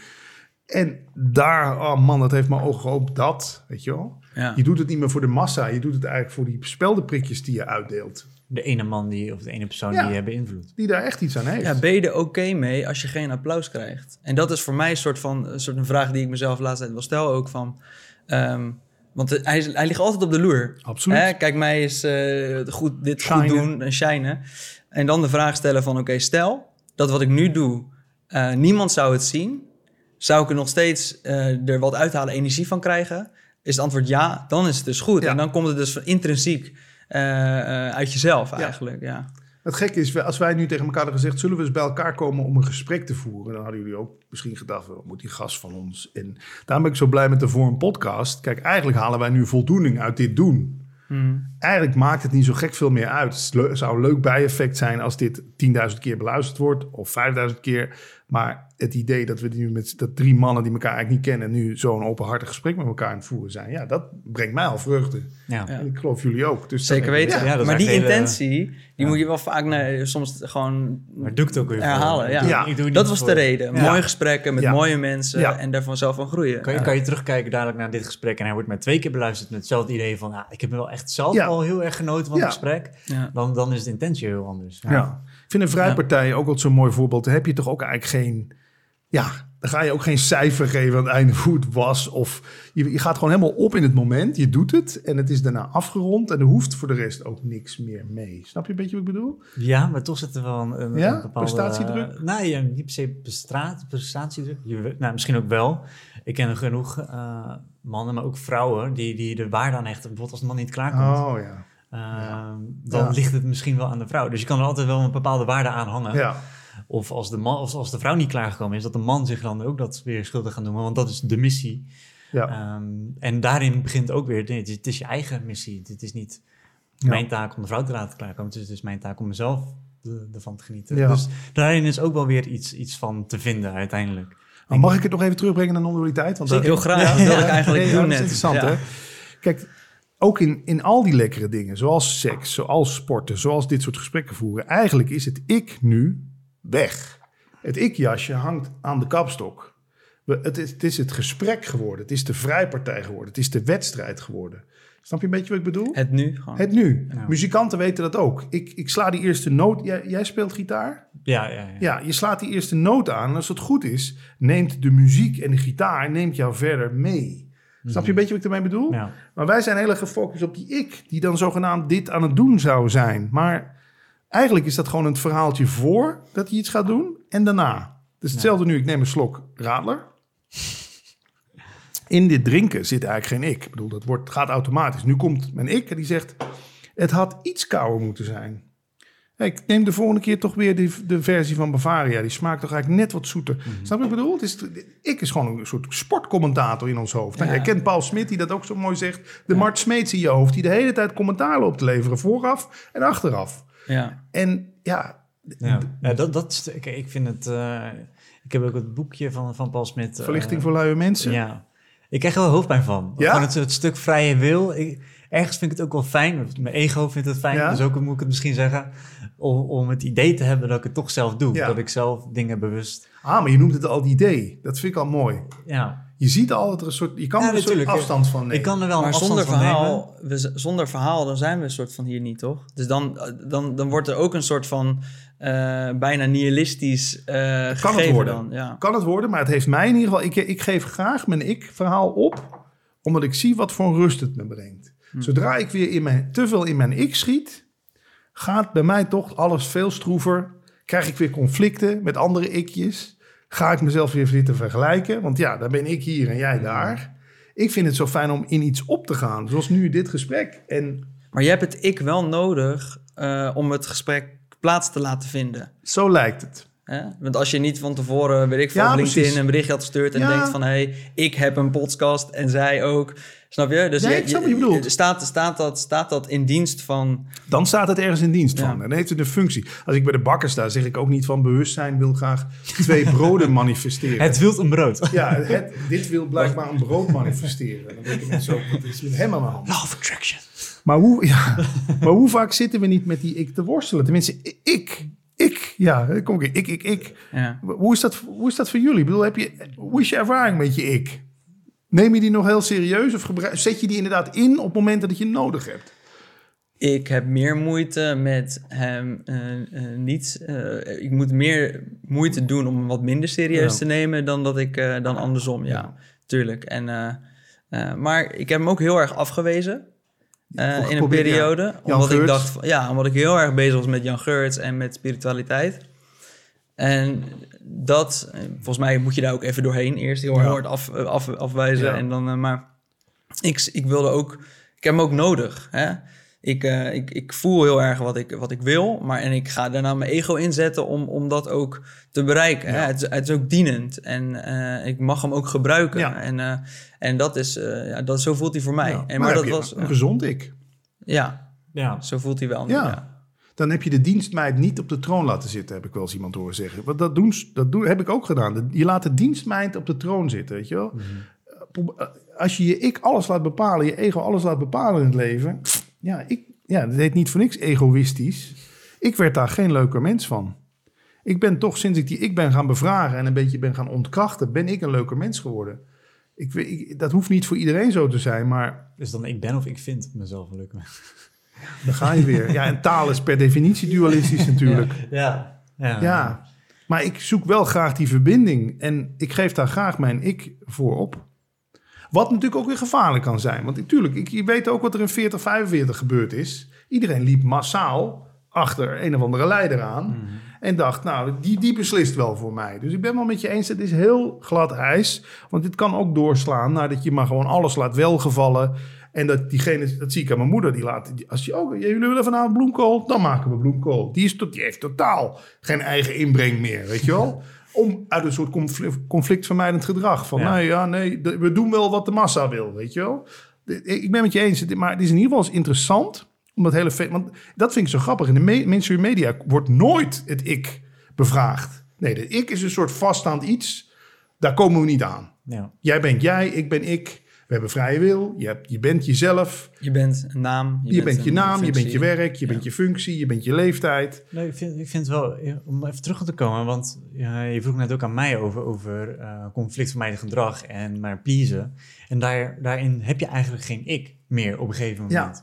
En daar, oh man, dat heeft mijn ogen geopend. Dat, weet je wel. Ja. Je doet het niet meer voor de massa. Je doet het eigenlijk voor die speldenprikjes die je uitdeelt. De ene man die, of de ene persoon Ja. die je beïnvloedt. Die daar echt iets aan heeft. Ja, ben je er oké mee als je geen applaus krijgt? En dat is voor mij een soort van een soort een vraag die ik mezelf tijd wel stel ook van. ehm, want hij, hij ligt altijd op de loer. Absoluut. Hè, Kijk, mij is eh, goed, dit Shinen. goed doen en shinen. En dan de vraag stellen van, oké, stel dat wat ik nu doe, eh, niemand zou het zien. Zou ik er nog steeds eh, er wat uithalen, energie van krijgen? Is het antwoord ja, dan is het dus goed. Ja. En dan komt het dus van intrinsiek uit jezelf eigenlijk, ja. Het gekke is, als wij nu tegen elkaar hadden gezegd... zullen we eens bij elkaar komen om een gesprek te voeren... dan hadden jullie ook misschien gedacht... wat moet die gast van ons? En daarom ben ik zo blij met de Vorm podcast. Kijk, eigenlijk halen wij nu voldoening uit dit doen. Eigenlijk maakt het niet zo gek veel meer uit. Het zou een leuk bijeffect zijn als dit 10.000 keer beluisterd wordt... of 5.000 keer. Maar het idee dat we nu met dat drie mannen die elkaar eigenlijk niet kennen... nu zo'n openhartig gesprek met elkaar aan het voeren zijn... ja, dat brengt mij al vreugde. Ja. En ik geloof jullie ook. Dus Zeker weten. Ja, dat is maar die intentie, die Ja. moet je wel vaak naar, soms gewoon Maar doe ik het ook weer herhalen. Ja. Ja. Ik doe het Dat was voor- de reden. Ja. Mooie gesprekken met Ja. mooie mensen Ja. en daarvan zelf van groeien. Kan je, Ja. kan je terugkijken dadelijk naar dit gesprek en hij wordt maar twee keer beluisterd met hetzelfde idee van, ja, ik heb wel echt zelf Ja. al heel erg genoten van Ja. het gesprek. Ja. Dan, dan is de intentie heel anders. Ja. Vind een vrijpartij ook altijd zo'n mooi voorbeeld. Daar heb je toch ook eigenlijk geen... Ja, dan ga je ook geen cijfer geven aan het einde hoe het was. Of je, je gaat gewoon helemaal op in het moment. Je doet het en het is daarna afgerond. En er hoeft voor de rest ook niks meer mee. Snap je een beetje wat ik bedoel? Ja, maar toch zit er wel een, een, Ja? een bepaalde... Prestatiedruk? nee, ja, niet per se prestra- prestatiedruk. Je, nou, misschien ook wel. Ik ken genoeg eh, mannen, maar ook vrouwen... die, die de waarde aan hechten. Bijvoorbeeld als de man niet klaarkomt. Oh ja. Eh, dan Ja. ligt het misschien wel aan de vrouw. Dus je kan er altijd wel een bepaalde waarde aan hangen. Ja, Of als de, man, of als de vrouw niet klaargekomen is... dat de man zich dan ook dat weer schuldig gaat noemen. Want dat is de missie. ja. Ehm, en daarin begint ook weer... nee, het is, je eigen missie. Het is niet Ja. mijn taak om de vrouw te laten klaarkomen. Het is dus mijn taak om mezelf de- ervan te genieten. Ja. Dus daarin is ook wel weer iets, iets van te vinden uiteindelijk. Maar mag ik het nog even terugbrengen naar non-dualiteit? Want Zeker, heel graag. Dat wil ik eigenlijk Nee, doen ja, dat net. is interessant, Ja. hè? Kijk, ook in, in al die lekkere dingen, zoals seks, zoals sporten, zoals dit soort gesprekken voeren, eigenlijk is het ik nu weg. Het ik-jasje hangt aan de kapstok. Het, is, het is het gesprek geworden, het is de vrijpartij geworden, het is de wedstrijd geworden. Snap je een beetje wat ik bedoel? Het nu gewoon. Het nu. Ja. Muzikanten weten dat ook. Ik, ik sla die eerste noot. Jij, jij speelt gitaar? Ja, ja, ja. Ja, je slaat die eerste noot aan. En als het goed is, neemt de muziek en de gitaar neemt jou verder mee. Snap je een beetje wat ik ermee bedoel? Ja. Maar wij zijn heel erg gefocust op die ik, die dan zogenaamd dit aan het doen zou zijn. Maar eigenlijk is dat gewoon een verhaaltje voor dat hij iets gaat doen en daarna. Dus hetzelfde nu, ik neem een slok radler. In dit drinken zit eigenlijk geen ik. Ik bedoel, dat wordt, gaat automatisch. Nu komt mijn ik en die zegt, het had iets kouder moeten zijn. Hey, ik neem de volgende keer toch weer de, de versie van Bavaria. Die smaakt toch eigenlijk net wat zoeter. Snap je wat ik bedoel? Het is, ik is gewoon een soort sportcommentator in ons hoofd. Nou, Ja. jij kent Paul Smit, die dat ook zo mooi zegt. De Mart Smeets in je hoofd, die de hele tijd commentaar loopt te leveren. Vooraf en achteraf. Ja. En ja, Ja, ja dat, dat is, ik, ik vind het... eh, ik heb ook het boekje van, van Paul Smit. eh, Verlichting voor luie mensen. Ja. Ik krijg er wel hoofdpijn van. Ja? Gewoon het, het stuk vrije wil. Ik, ergens vind ik het ook wel fijn. Mijn ego vindt het fijn. Ja? Dus ook moet ik het misschien zeggen. Om, om het idee te hebben dat ik het toch zelf doe. Ja. Dat ik zelf dingen bewust... Ah, maar je noemt het al het idee. Dat vind ik al mooi. Ja, Je ziet al dat er een soort... Je kan Ja, er een soort natuurlijk. afstand van nemen. ik kan er wel Maar een afstand zonder van nemen. verhaal, we, zonder verhaal, dan zijn we een soort van hier niet, toch? Dus dan, dan, dan wordt er ook een soort van eh, bijna nihilistisch eh het gegeven worden. dan. Ja. Kan het worden, maar het heeft mij in ieder geval... Ik, ik geef graag mijn ik-verhaal op, omdat ik zie wat voor rust het me brengt. Hm. Zodra ik weer in mijn, te veel in mijn ik schiet, gaat bij mij toch alles veel stroever. Krijg ik weer conflicten met andere ikjes. Ga ik mezelf weer zitten vergelijken. Want ja, dan ben ik hier en jij daar. Ik vind het zo fijn om in iets op te gaan. Zoals nu dit gesprek. En Maar je hebt het ik wel nodig eh, om het gesprek plaats te laten vinden. zo lijkt het. Hè? Want als je niet van tevoren, weet ik Ja, op LinkedIn precies. een berichtje had gestuurd en Ja. denkt van... hé, hey, ik heb een podcast en zij ook. Snap je? Dus Nee, je, ik snap wat je bedoelt. Staat, staat, dat, staat dat in dienst van... Dan staat het ergens in dienst Ja. van. Dan heeft het een functie. Als ik bij de bakker sta, zeg ik ook niet van bewustzijn wil graag twee broden manifesteren. Het wilt een brood. Ja, het, dit wil blijkbaar een brood manifesteren. Dan denk ik niet zo, wat is met hem aan de hand? Law of attraction. Maar hoe, ja, maar hoe vaak zitten we niet met die ik te worstelen? Tenminste, ik, ik, ja, kom ik, ik, ik, ik. Ja. Hoe is dat, hoe is dat voor jullie? Ik bedoel, heb je, hoe is je ervaring met je ik? Neem je die nog heel serieus of gebruik, zet je die inderdaad in op momenten dat je nodig hebt? Ik heb meer moeite met hem eh, eh, niet. eh, ik moet meer moeite doen om hem wat minder serieus Ja. te nemen dan dat ik dan andersom. Ja, Ja. tuurlijk. En, maar ik heb hem ook heel erg afgewezen. Eh, in een ja. periode. Omdat ik dacht, van- ja, omdat ik heel erg bezig was met Jan Geurts en met spiritualiteit. En dat, eh, volgens mij moet je daar ook even doorheen eerst heel hard af, eh, af, afwijzen. Ja. En dan, maar ik, ik wilde ook, ik heb hem ook nodig. Hè? Ik, eh, ik, ik voel heel erg wat ik, wat ik wil, maar en ik ga daarna mijn ego inzetten om, om dat ook te bereiken. Hè? Ja. Het, is- het is ook dienend en eh, ik mag hem ook gebruiken. Ja. En, eh, en dat is, eh, ja, dat, zo voelt hij voor mij. Ja, en, maar, dat heb je was, een gezond ik. ja, Ja. zo voelt hij wel. Ja. ja. Dan heb je de dienstmeid niet op de troon laten zitten, heb ik wel eens iemand horen zeggen. Want dat, doen, dat doen, heb ik ook gedaan. Je laat de dienstmeid op de troon zitten, weet je wel. Eh, Als je je ik alles laat bepalen, je ego alles laat bepalen in het leven. Ja, ik, ja dat heet niet voor niks egoïstisch. Ik werd daar geen leuker mens van. Ik ben toch, sinds ik die ik ben gaan bevragen en een beetje ben gaan ontkrachten, ben ik een leuker mens geworden. Ik, weet- ik, dat hoeft niet voor iedereen zo te zijn, maar Dus dan ik ben of ik vind mezelf een leuke mens. dan ga je weer. Ja, en taal is per definitie dualistisch natuurlijk. Ja. Ja. Ja, maar ik zoek wel graag die verbinding. En ik geef daar graag mijn ik voor op. Wat natuurlijk ook weer gevaarlijk kan zijn. Want natuurlijk, ik, je weet ook wat er in 40, 45 gebeurd is. Iedereen liep massaal achter een of andere leider aan. En dacht, nou, die, die beslist wel voor mij. Dus ik ben wel met je eens, het is heel glad ijs. Want dit kan ook doorslaan naar dat je maar gewoon alles laat welgevallen. En dat diegene, dat zie ik aan mijn moeder, die laat, die- als je ook, jullie willen vanavond bloemkool, dan maken we bloemkool. Die, is tot, die heeft totaal geen eigen inbreng meer, weet je wel. Om uit een soort conflict, conflictvermijdend gedrag. Van, Ja. nee, ja, nee, we doen wel wat de massa wil, weet je wel. Ik ben met je eens, het- maar het is in ieder geval eens interessant. Om dat hele want dat vind ik zo grappig. In de me- mainstream media wordt nooit het ik bevraagd. Nee, de ik is een soort vaststaand iets. Daar komen we niet aan. Ja. Jij bent jij, ik ben ik. We hebben vrije wil. Je, hebt, je bent jezelf. Je bent een naam. Je, bent, je naam, je bent je werk, je Ja. bent je functie, je bent je leeftijd. Nee, ik vind, ik vind het wel, ja, om even terug te komen, want ja, je vroeg net ook aan mij over, over eh conflictvermijdend gedrag en maar pleasen. En daar, daarin heb je eigenlijk geen ik meer op een gegeven Ja. moment.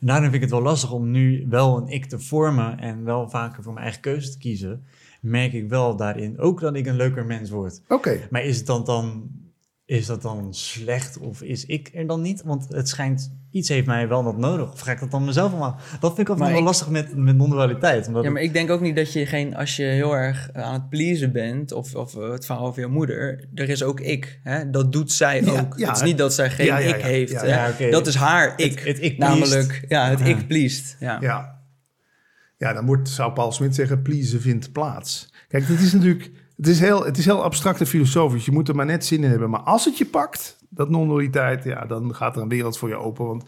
En daarom vind ik het wel lastig om nu wel een ik te vormen en wel vaker voor mijn eigen keuze te kiezen. Merk ik wel daarin ook dat ik een leuker mens word. Oké. Maar is, het dan, dan, is dat dan slecht of is ik er dan niet? Want het schijnt, iets heeft mij wel wat nodig. Of ga ik dat dan mezelf allemaal? Dat vind ik altijd wel ik- lastig met, met non-dualiteit. Omdat Ja, maar ik denk ook niet dat je geen, als je heel erg aan het pleasen bent, of, of eh, het verhaal over je moeder, er is ook ik. Hè? Dat doet zij Ja, ook. ja. het is niet dat zij geen Ja, ja, ik ja. heeft. Hè. Dat is haar ik. het ik namelijk, ja, het Ja. ik pleased. Ja. Ja. Ja, dan wordt, zou Paul Smit zeggen, pleasen vindt plaats. Kijk, dit is natuurlijk, het is heel, het is heel abstract en filosofisch. Je moet er maar net zin in hebben. Maar als het je pakt, dat non-dualiteit, ja, dan gaat er een wereld voor je open. Want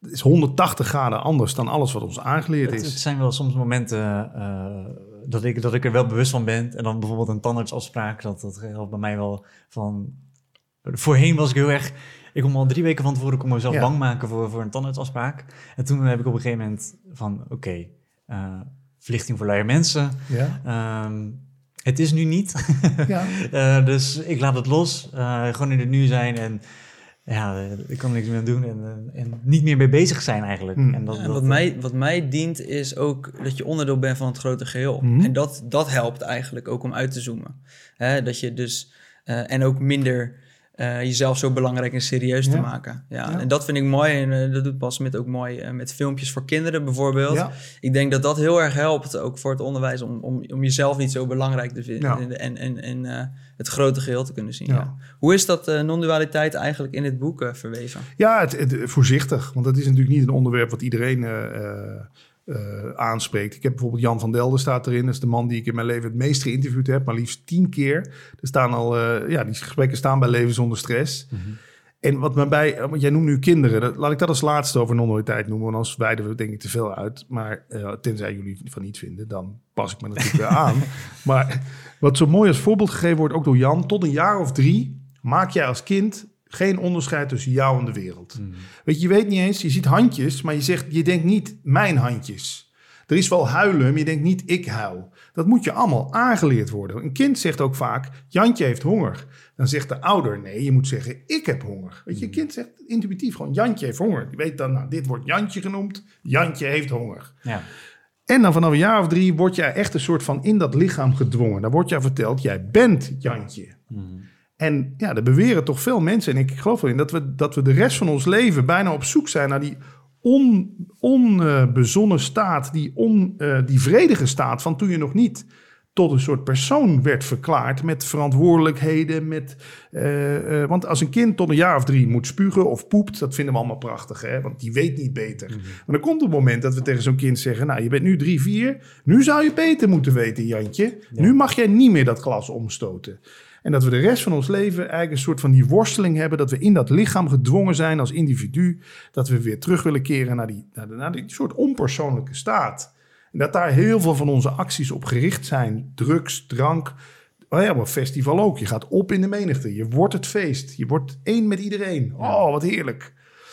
het is 180 graden anders dan alles wat ons aangeleerd Het, het is. zijn wel soms momenten, eh, dat, ik, dat ik er wel bewust van ben. En dan bijvoorbeeld een tandartsafspraak, dat, dat helpt bij mij wel van... Voorheen was ik heel erg... Ik kon al drie weken van tevoren kon mezelf Ja. bang maken voor, voor een tandartsafspraak. En toen heb ik op een gegeven moment van... Oké, eh, verlichting voor lui mensen. Ja, Ehm, het is nu niet. ja. Eh, dus ik laat het los. Eh, gewoon in het nu zijn en ja, eh, ik kan er niks meer aan doen en, eh, en niet meer mee bezig zijn eigenlijk. Hmm. En dat, En dat, wat, mij, wat mij dient is ook dat je onderdeel bent van het grote geheel. Mhm. En dat, dat helpt eigenlijk ook om uit te zoomen. Hè, dat je dus, eh, en ook minder eh, jezelf zo belangrijk en serieus te maken. Ja, Ja. En dat vind ik mooi en eh, dat doet Bas Smit ook mooi eh, met filmpjes voor kinderen bijvoorbeeld. ja. Ik denk dat dat heel erg helpt, ook voor het onderwijs, om, om, om jezelf niet zo belangrijk te vinden en, en, en het grote geheel te kunnen zien. Hoe is dat non-dualiteit eigenlijk in het boek verweven? Ja, het, het- voorzichtig. Want dat is natuurlijk niet een onderwerp wat iedereen eh, eh, eh, aanspreekt. Ik heb bijvoorbeeld Jan van Delden staat erin. Dat is de man die ik in mijn leven het meest geïnterviewd heb. Maar liefst tien keer. Er staan al, eh, ja, die gesprekken staan bij Leven zonder stress. Mhm. En wat mij bij, want jij noemt nu kinderen. Dat, laat ik dat als laatste over non-dualiteit noemen. Want anders wijden we denk ik te veel uit. Maar eh, tenzij jullie van niet vinden, dan pas ik me natuurlijk weer aan. Maar wat zo mooi als voorbeeld gegeven wordt, ook door Jan. Tot een jaar of drie maak jij als kind geen onderscheid tussen jou en de wereld. Mhm. Weet je, je weet niet eens, je ziet handjes, maar je, zegt, je denkt niet mijn handjes. Er is wel huilen, maar je denkt niet ik huil. Dat moet je allemaal aangeleerd worden. Een kind zegt ook vaak, Jantje heeft honger. Dan zegt de ouder, nee, je moet zeggen ik heb honger. Weet je, een kind zegt intuïtief gewoon, Jantje heeft honger. Je weet dan, nou, dit wordt Jantje genoemd, Jantje heeft honger. ja. En dan vanaf een jaar of drie word jij echt een soort van in dat lichaam gedwongen. Dan wordt jij verteld, jij bent Jantje. Mhm. En ja, er beweren toch veel mensen, en ik geloof wel in, dat we, dat we de rest van ons leven bijna op zoek zijn naar die on, onbezonnen staat, die, on, eh, die vredige staat van toen je nog niet tot een soort persoon werd verklaard met verantwoordelijkheden. Met, eh, eh, want als een kind tot een jaar of drie moet spugen of poept, dat vinden we allemaal prachtig, hè? want die weet niet beter. Maar dan komt het moment dat we tegen zo'n kind zeggen, nou je bent nu drie, vier, nu zou je beter moeten weten Jantje. Ja. Nu mag jij niet meer dat glas omstoten. En dat we de rest van ons leven eigenlijk een soort van die worsteling hebben. Dat we in dat lichaam gedwongen zijn als individu. Dat we weer terug willen keren naar die, naar, de- naar die soort onpersoonlijke staat. En dat daar heel veel van onze acties op gericht zijn. Drugs, drank. Oh ja, maar festival ook. Je gaat op in de menigte. Je wordt het feest. Je wordt één met iedereen. Oh, wat heerlijk.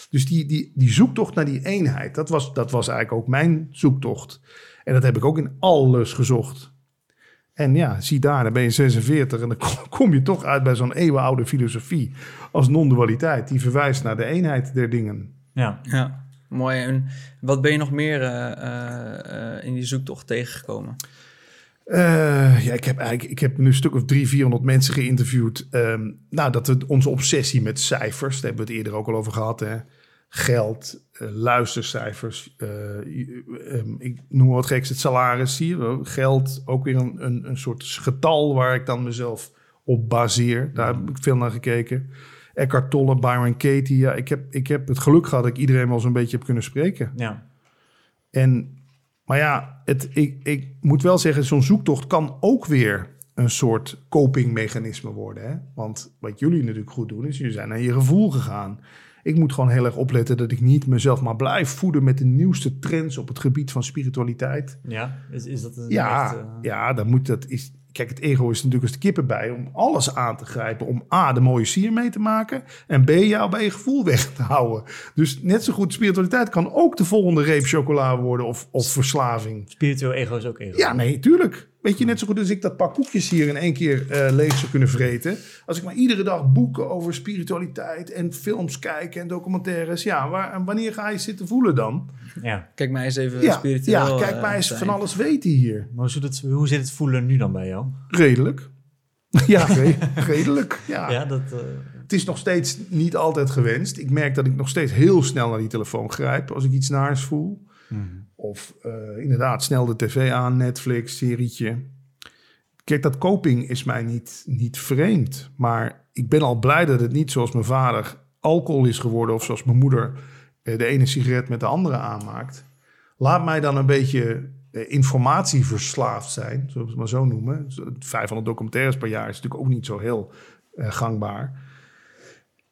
Dus die, die, die zoektocht naar die eenheid. Dat was, dat was eigenlijk ook mijn zoektocht. En dat heb ik ook in alles gezocht. En ja, zie daar, dan ben je 46 en dan kom- je toch uit bij zo'n eeuwenoude filosofie als non-dualiteit. Die verwijst naar de eenheid der dingen. ja. Ja, mooi. En wat ben je nog meer eh, eh, eh, in die zoektocht tegengekomen? Eh, ja, ik heb eigenlijk ik heb nu een stuk of drie, 400 mensen geïnterviewd. Ehm, nou, dat we onze obsessie met cijfers, daar hebben we het eerder ook al over gehad. Hè? Geld, eh, luistercijfers. eh, ehm, ik noem wat geks, het salaris. Wel. Geld, ook weer een, een, een soort getal waar ik dan mezelf op baseer. Daar heb ik veel naar gekeken. Eckhart Tolle, Byron Katie. Ja, ik, heb, ik heb het geluk gehad dat ik iedereen wel zo'n beetje heb kunnen spreken. ja. En, maar ja, het, ik, ik moet wel zeggen, zo'n zoektocht kan ook weer een soort copingmechanisme worden. Hè? Want wat jullie natuurlijk goed doen, is jullie zijn naar je gevoel gegaan. Ik moet gewoon heel erg opletten dat ik niet mezelf maar blijf voeden met de nieuwste trends op het gebied van spiritualiteit. Ja, is, is dat een Ja, echt, eh, ja, dan moet dat. Is, kijk, het ego is natuurlijk als de kippen bij om alles aan te grijpen. Om A, de mooie sier mee te maken. En B, jou bij je gevoel weg te houden. Dus net zo goed, spiritualiteit kan ook de volgende reep chocola worden of, of verslaving. Spiritueel ego is ook ego. Ja, nee, tuurlijk. Weet je, net zo goed als ik dat pak koekjes hier in één keer eh, leeg zou kunnen vreten. Als ik maar iedere dag boeken over spiritualiteit en films kijken en documentaires. Ja, waar, wanneer ga je zitten voelen dan? ja. Kijk mij eens even Ja, spiritueel. ja kijk eh, mij eens zijn. van alles weten hier. Maar hoe zit, het, hoe zit het voelen nu dan bij jou? Redelijk. Ja, re- redelijk. Ja. Ja, dat... eh, Het is nog steeds niet altijd gewenst. Ik merk dat ik nog steeds heel snel naar die telefoon grijp als ik iets naars voel. mhm. Of eh, inderdaad snel de tv aan, Netflix, serietje. Kijk, dat coping is mij niet, niet vreemd. Maar ik ben al blij dat het niet zoals mijn vader alcohol is geworden... of zoals mijn moeder eh, de ene sigaret met de andere aanmaakt. Laat mij dan een beetje eh, informatieverslaafd zijn, zullen we het maar zo noemen. 500 documentaires per jaar is natuurlijk ook niet zo heel gangbaar.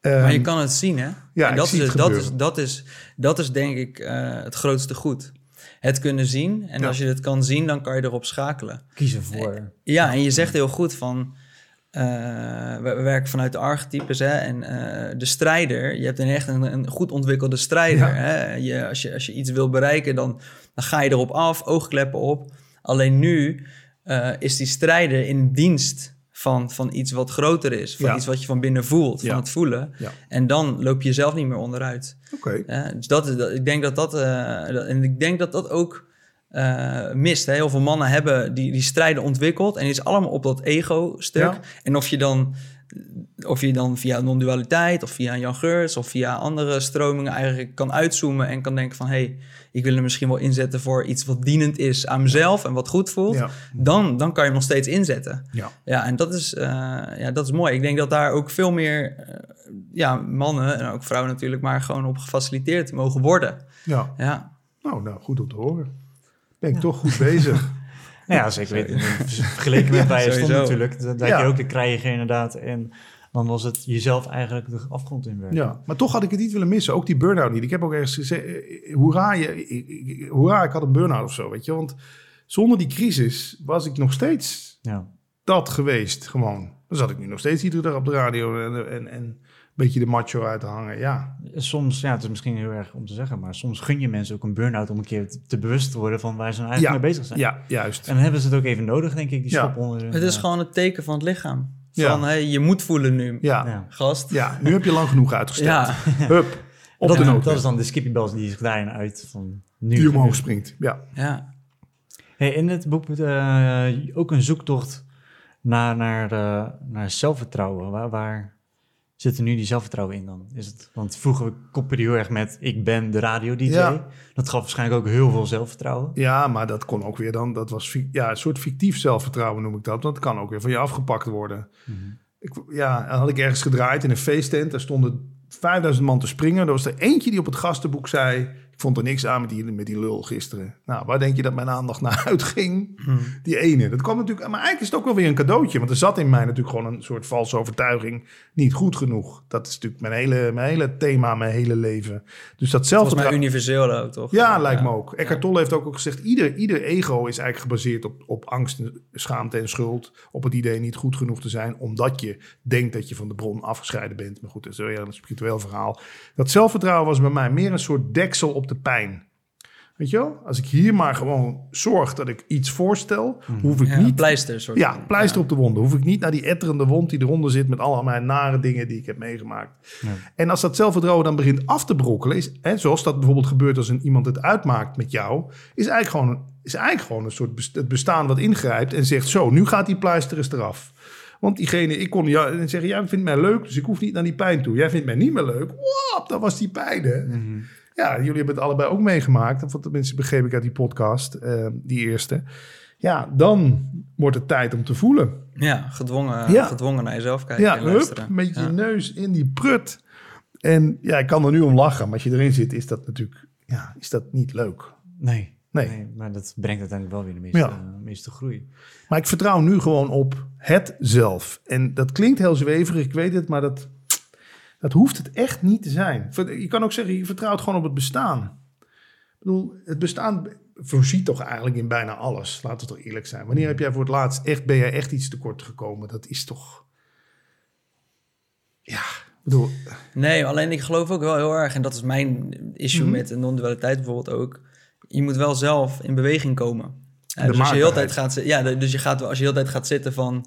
Maar je Ehm, kan het zien, hè? Ja, en dat, is, het dat, is, dat, is, dat is denk ik het grootste goed. Het kunnen zien. En Ja. als je het kan zien, dan kan je erop schakelen. Kiezen voor. Ja, en je zegt heel goed van. eh, we, we werken vanuit de archetypes hè, en eh, de strijder. Je hebt een echt een, een goed ontwikkelde strijder. Ja. Hè? Je, als, je, als je iets wil bereiken, dan, dan ga je erop af, oogkleppen op. Alleen nu eh, is die strijder in dienst van, van iets wat groter is. Van Ja. iets wat je van binnen voelt, van Ja. het voelen. Ja. En dan loop je zelf niet meer onderuit. Oké. Ja, dus dat, is- dat, ik denk dat dat, eh, dat- en ik denk dat dat ook eh, mist. Hè? Heel veel mannen hebben die, die strijden ontwikkeld en die is allemaal op dat ego-stuk. En of je dan, of je dan via non-dualiteit of via Jan Geurts of via andere stromingen eigenlijk kan uitzoomen en kan denken van hé, hey, ik wil hem misschien wel inzetten voor iets wat dienend is aan mezelf en wat goed voelt. Ja. Dan, dan kan je hem nog steeds inzetten. Ja. Ja, en dat is, eh, ja, dat is mooi. Ik denk dat daar ook veel meer eh, ja, mannen en ook vrouwen natuurlijk, maar gewoon op gefaciliteerd mogen worden. Ja. Ja, Nou, nou, goed om te horen. Ben ik toch goed bezig. Nou ja, zeker weten. Vergeleken met waar je stond natuurlijk. Dat dat je ook de krijgen inderdaad. En dan was het jezelf eigenlijk de afgrond in werken. Ja, maar toch had ik het niet willen missen. Ook die burn-out niet. Ik heb ook ergens gezegd, eh, hoera, je, hoera, ik had een burn-out of zo, weet je. Want zonder die crisis was ik nog steeds Ja. dat geweest, gewoon. Dan zat ik nu nog steeds iedere dag op de radio en, en, en beetje de macho uit te hangen. Ja, Soms, ja, het is misschien heel erg om te zeggen, maar soms gun je mensen ook een burn-out om een keer te, bewust te worden van waar ze nou eigenlijk Ja. mee bezig zijn. ja juist. En dan hebben ze het ook even nodig, denk ik, die Ja. schop onder hun, het is eh, gewoon het teken van het lichaam. Ja. Van hey, je moet voelen nu, Ja, ja. Ja. gast. nu heb je lang genoeg uitgesteld. Ja. Hup, op dat, de nood. dat is dan de Skippy Bells die zich daarin uit van nu. die omhoog springt. Ja. ja. Hey, in het boek eh, ook een zoektocht naar, naar, eh, naar zelfvertrouwen. Waar, waar zit er nu die zelfvertrouwen in dan? Is het, want vroeger koppelde je heel erg met ik ben de radio-dj. Ja. Dat gaf waarschijnlijk ook heel veel zelfvertrouwen. ja, maar dat kon ook weer dan. Dat was ja, een soort fictief zelfvertrouwen noem ik dat. Dat kan ook weer van je afgepakt worden. Ik, ja, dan had ik ergens gedraaid in een feesttent. Daar stonden 5000 man te springen. Er was er eentje die op het gastenboek zei... ik vond er niks aan met die, met die lul gisteren. Nou, waar denk je dat mijn aandacht naar uitging? Die ene. Dat kwam natuurlijk... Maar eigenlijk is het ook wel weer een cadeautje. Want er zat in mij natuurlijk gewoon een soort valse overtuiging. Niet goed genoeg. Dat is natuurlijk mijn hele, mijn hele thema, mijn hele leven. Dus dat Volgens mij zelfvertrouwen... universeel ook, toch? Ja, lijkt me ook. Eckhart Tolle heeft ook, ook gezegd... Ieder, ieder ego is eigenlijk gebaseerd op, op angst, schaamte en schuld. Op het idee niet goed genoeg te zijn... omdat je denkt dat je van de bron afgescheiden bent. Maar goed, dat is weer een spiritueel verhaal. Dat zelfvertrouwen was bij mij meer een soort deksel op de pijn. Weet je wel? Als ik hier maar gewoon zorg dat ik iets voorstel... hoef ik Ja, niet pleister soort ja, van. pleister op de wonden. Hoef ik niet naar die etterende wond die eronder zit met allemaal mijn nare dingen die ik heb meegemaakt. Ja. En als dat zelfvertrouwen dan begint af te brokkelen, is, hè, zoals dat bijvoorbeeld gebeurt als een, iemand het uitmaakt met jou, is eigenlijk gewoon, een- is eigenlijk gewoon een soort best- het bestaan wat ingrijpt en zegt: Zo, nu gaat die pleister eens eraf. Want diegene, ik kon ja, en zeggen: Jij vindt mij leuk, dus ik hoef niet naar die pijn toe. Jij vindt mij niet meer leuk. Wap, dat was die pijn. Hè? Ja, jullie hebben het allebei ook meegemaakt. Of tenminste begreep ik uit die podcast, eh, die eerste. Ja, dan wordt het tijd om te voelen. Ja, gedwongen, Ja. gedwongen naar jezelf kijken Ja, en hup, luisteren. met je Ja. neus in die prut. En ja, ik kan er nu om lachen, maar als je erin zit, is dat natuurlijk ja, is dat niet leuk. Nee. Nee. maar dat brengt uiteindelijk wel weer de meeste, Ja. meeste groei. Maar ik vertrouw nu gewoon op het zelf. En dat klinkt heel zweverig, ik weet het, maar dat, dat hoeft het echt niet te zijn. Je kan ook zeggen, je vertrouwt gewoon op het bestaan. Ik bedoel, het bestaan voorziet toch eigenlijk in bijna alles. Laten we toch eerlijk zijn. Wanneer heb jij voor het laatst echt, ben jij echt iets tekort gekomen? Dat is toch... Ja, ik bedoel... Nee, alleen ik geloof ook wel heel erg, en dat is mijn issue Mhm. met de non-dualiteit bijvoorbeeld ook. Je moet wel zelf in beweging komen. Ja, dus als je heel tijd gaat, ja, dus je gaat, als je heel tijd gaat zitten van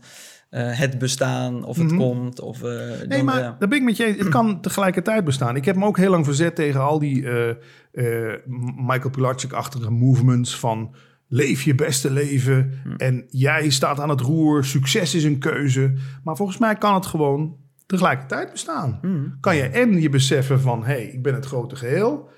eh, het bestaan of het Mhm. komt of eh, Nee, dan, maar ja. daar ben ik met je. Het kan tegelijkertijd bestaan. Ik heb me ook heel lang verzet tegen al die eh, Michael Pilarczyk-achtige movements van leef je beste leven en jij staat aan het roer, succes is een keuze. Maar volgens mij kan het gewoon tegelijkertijd bestaan. Kan je en je beseffen van, hé, hey, ik ben het grote geheel.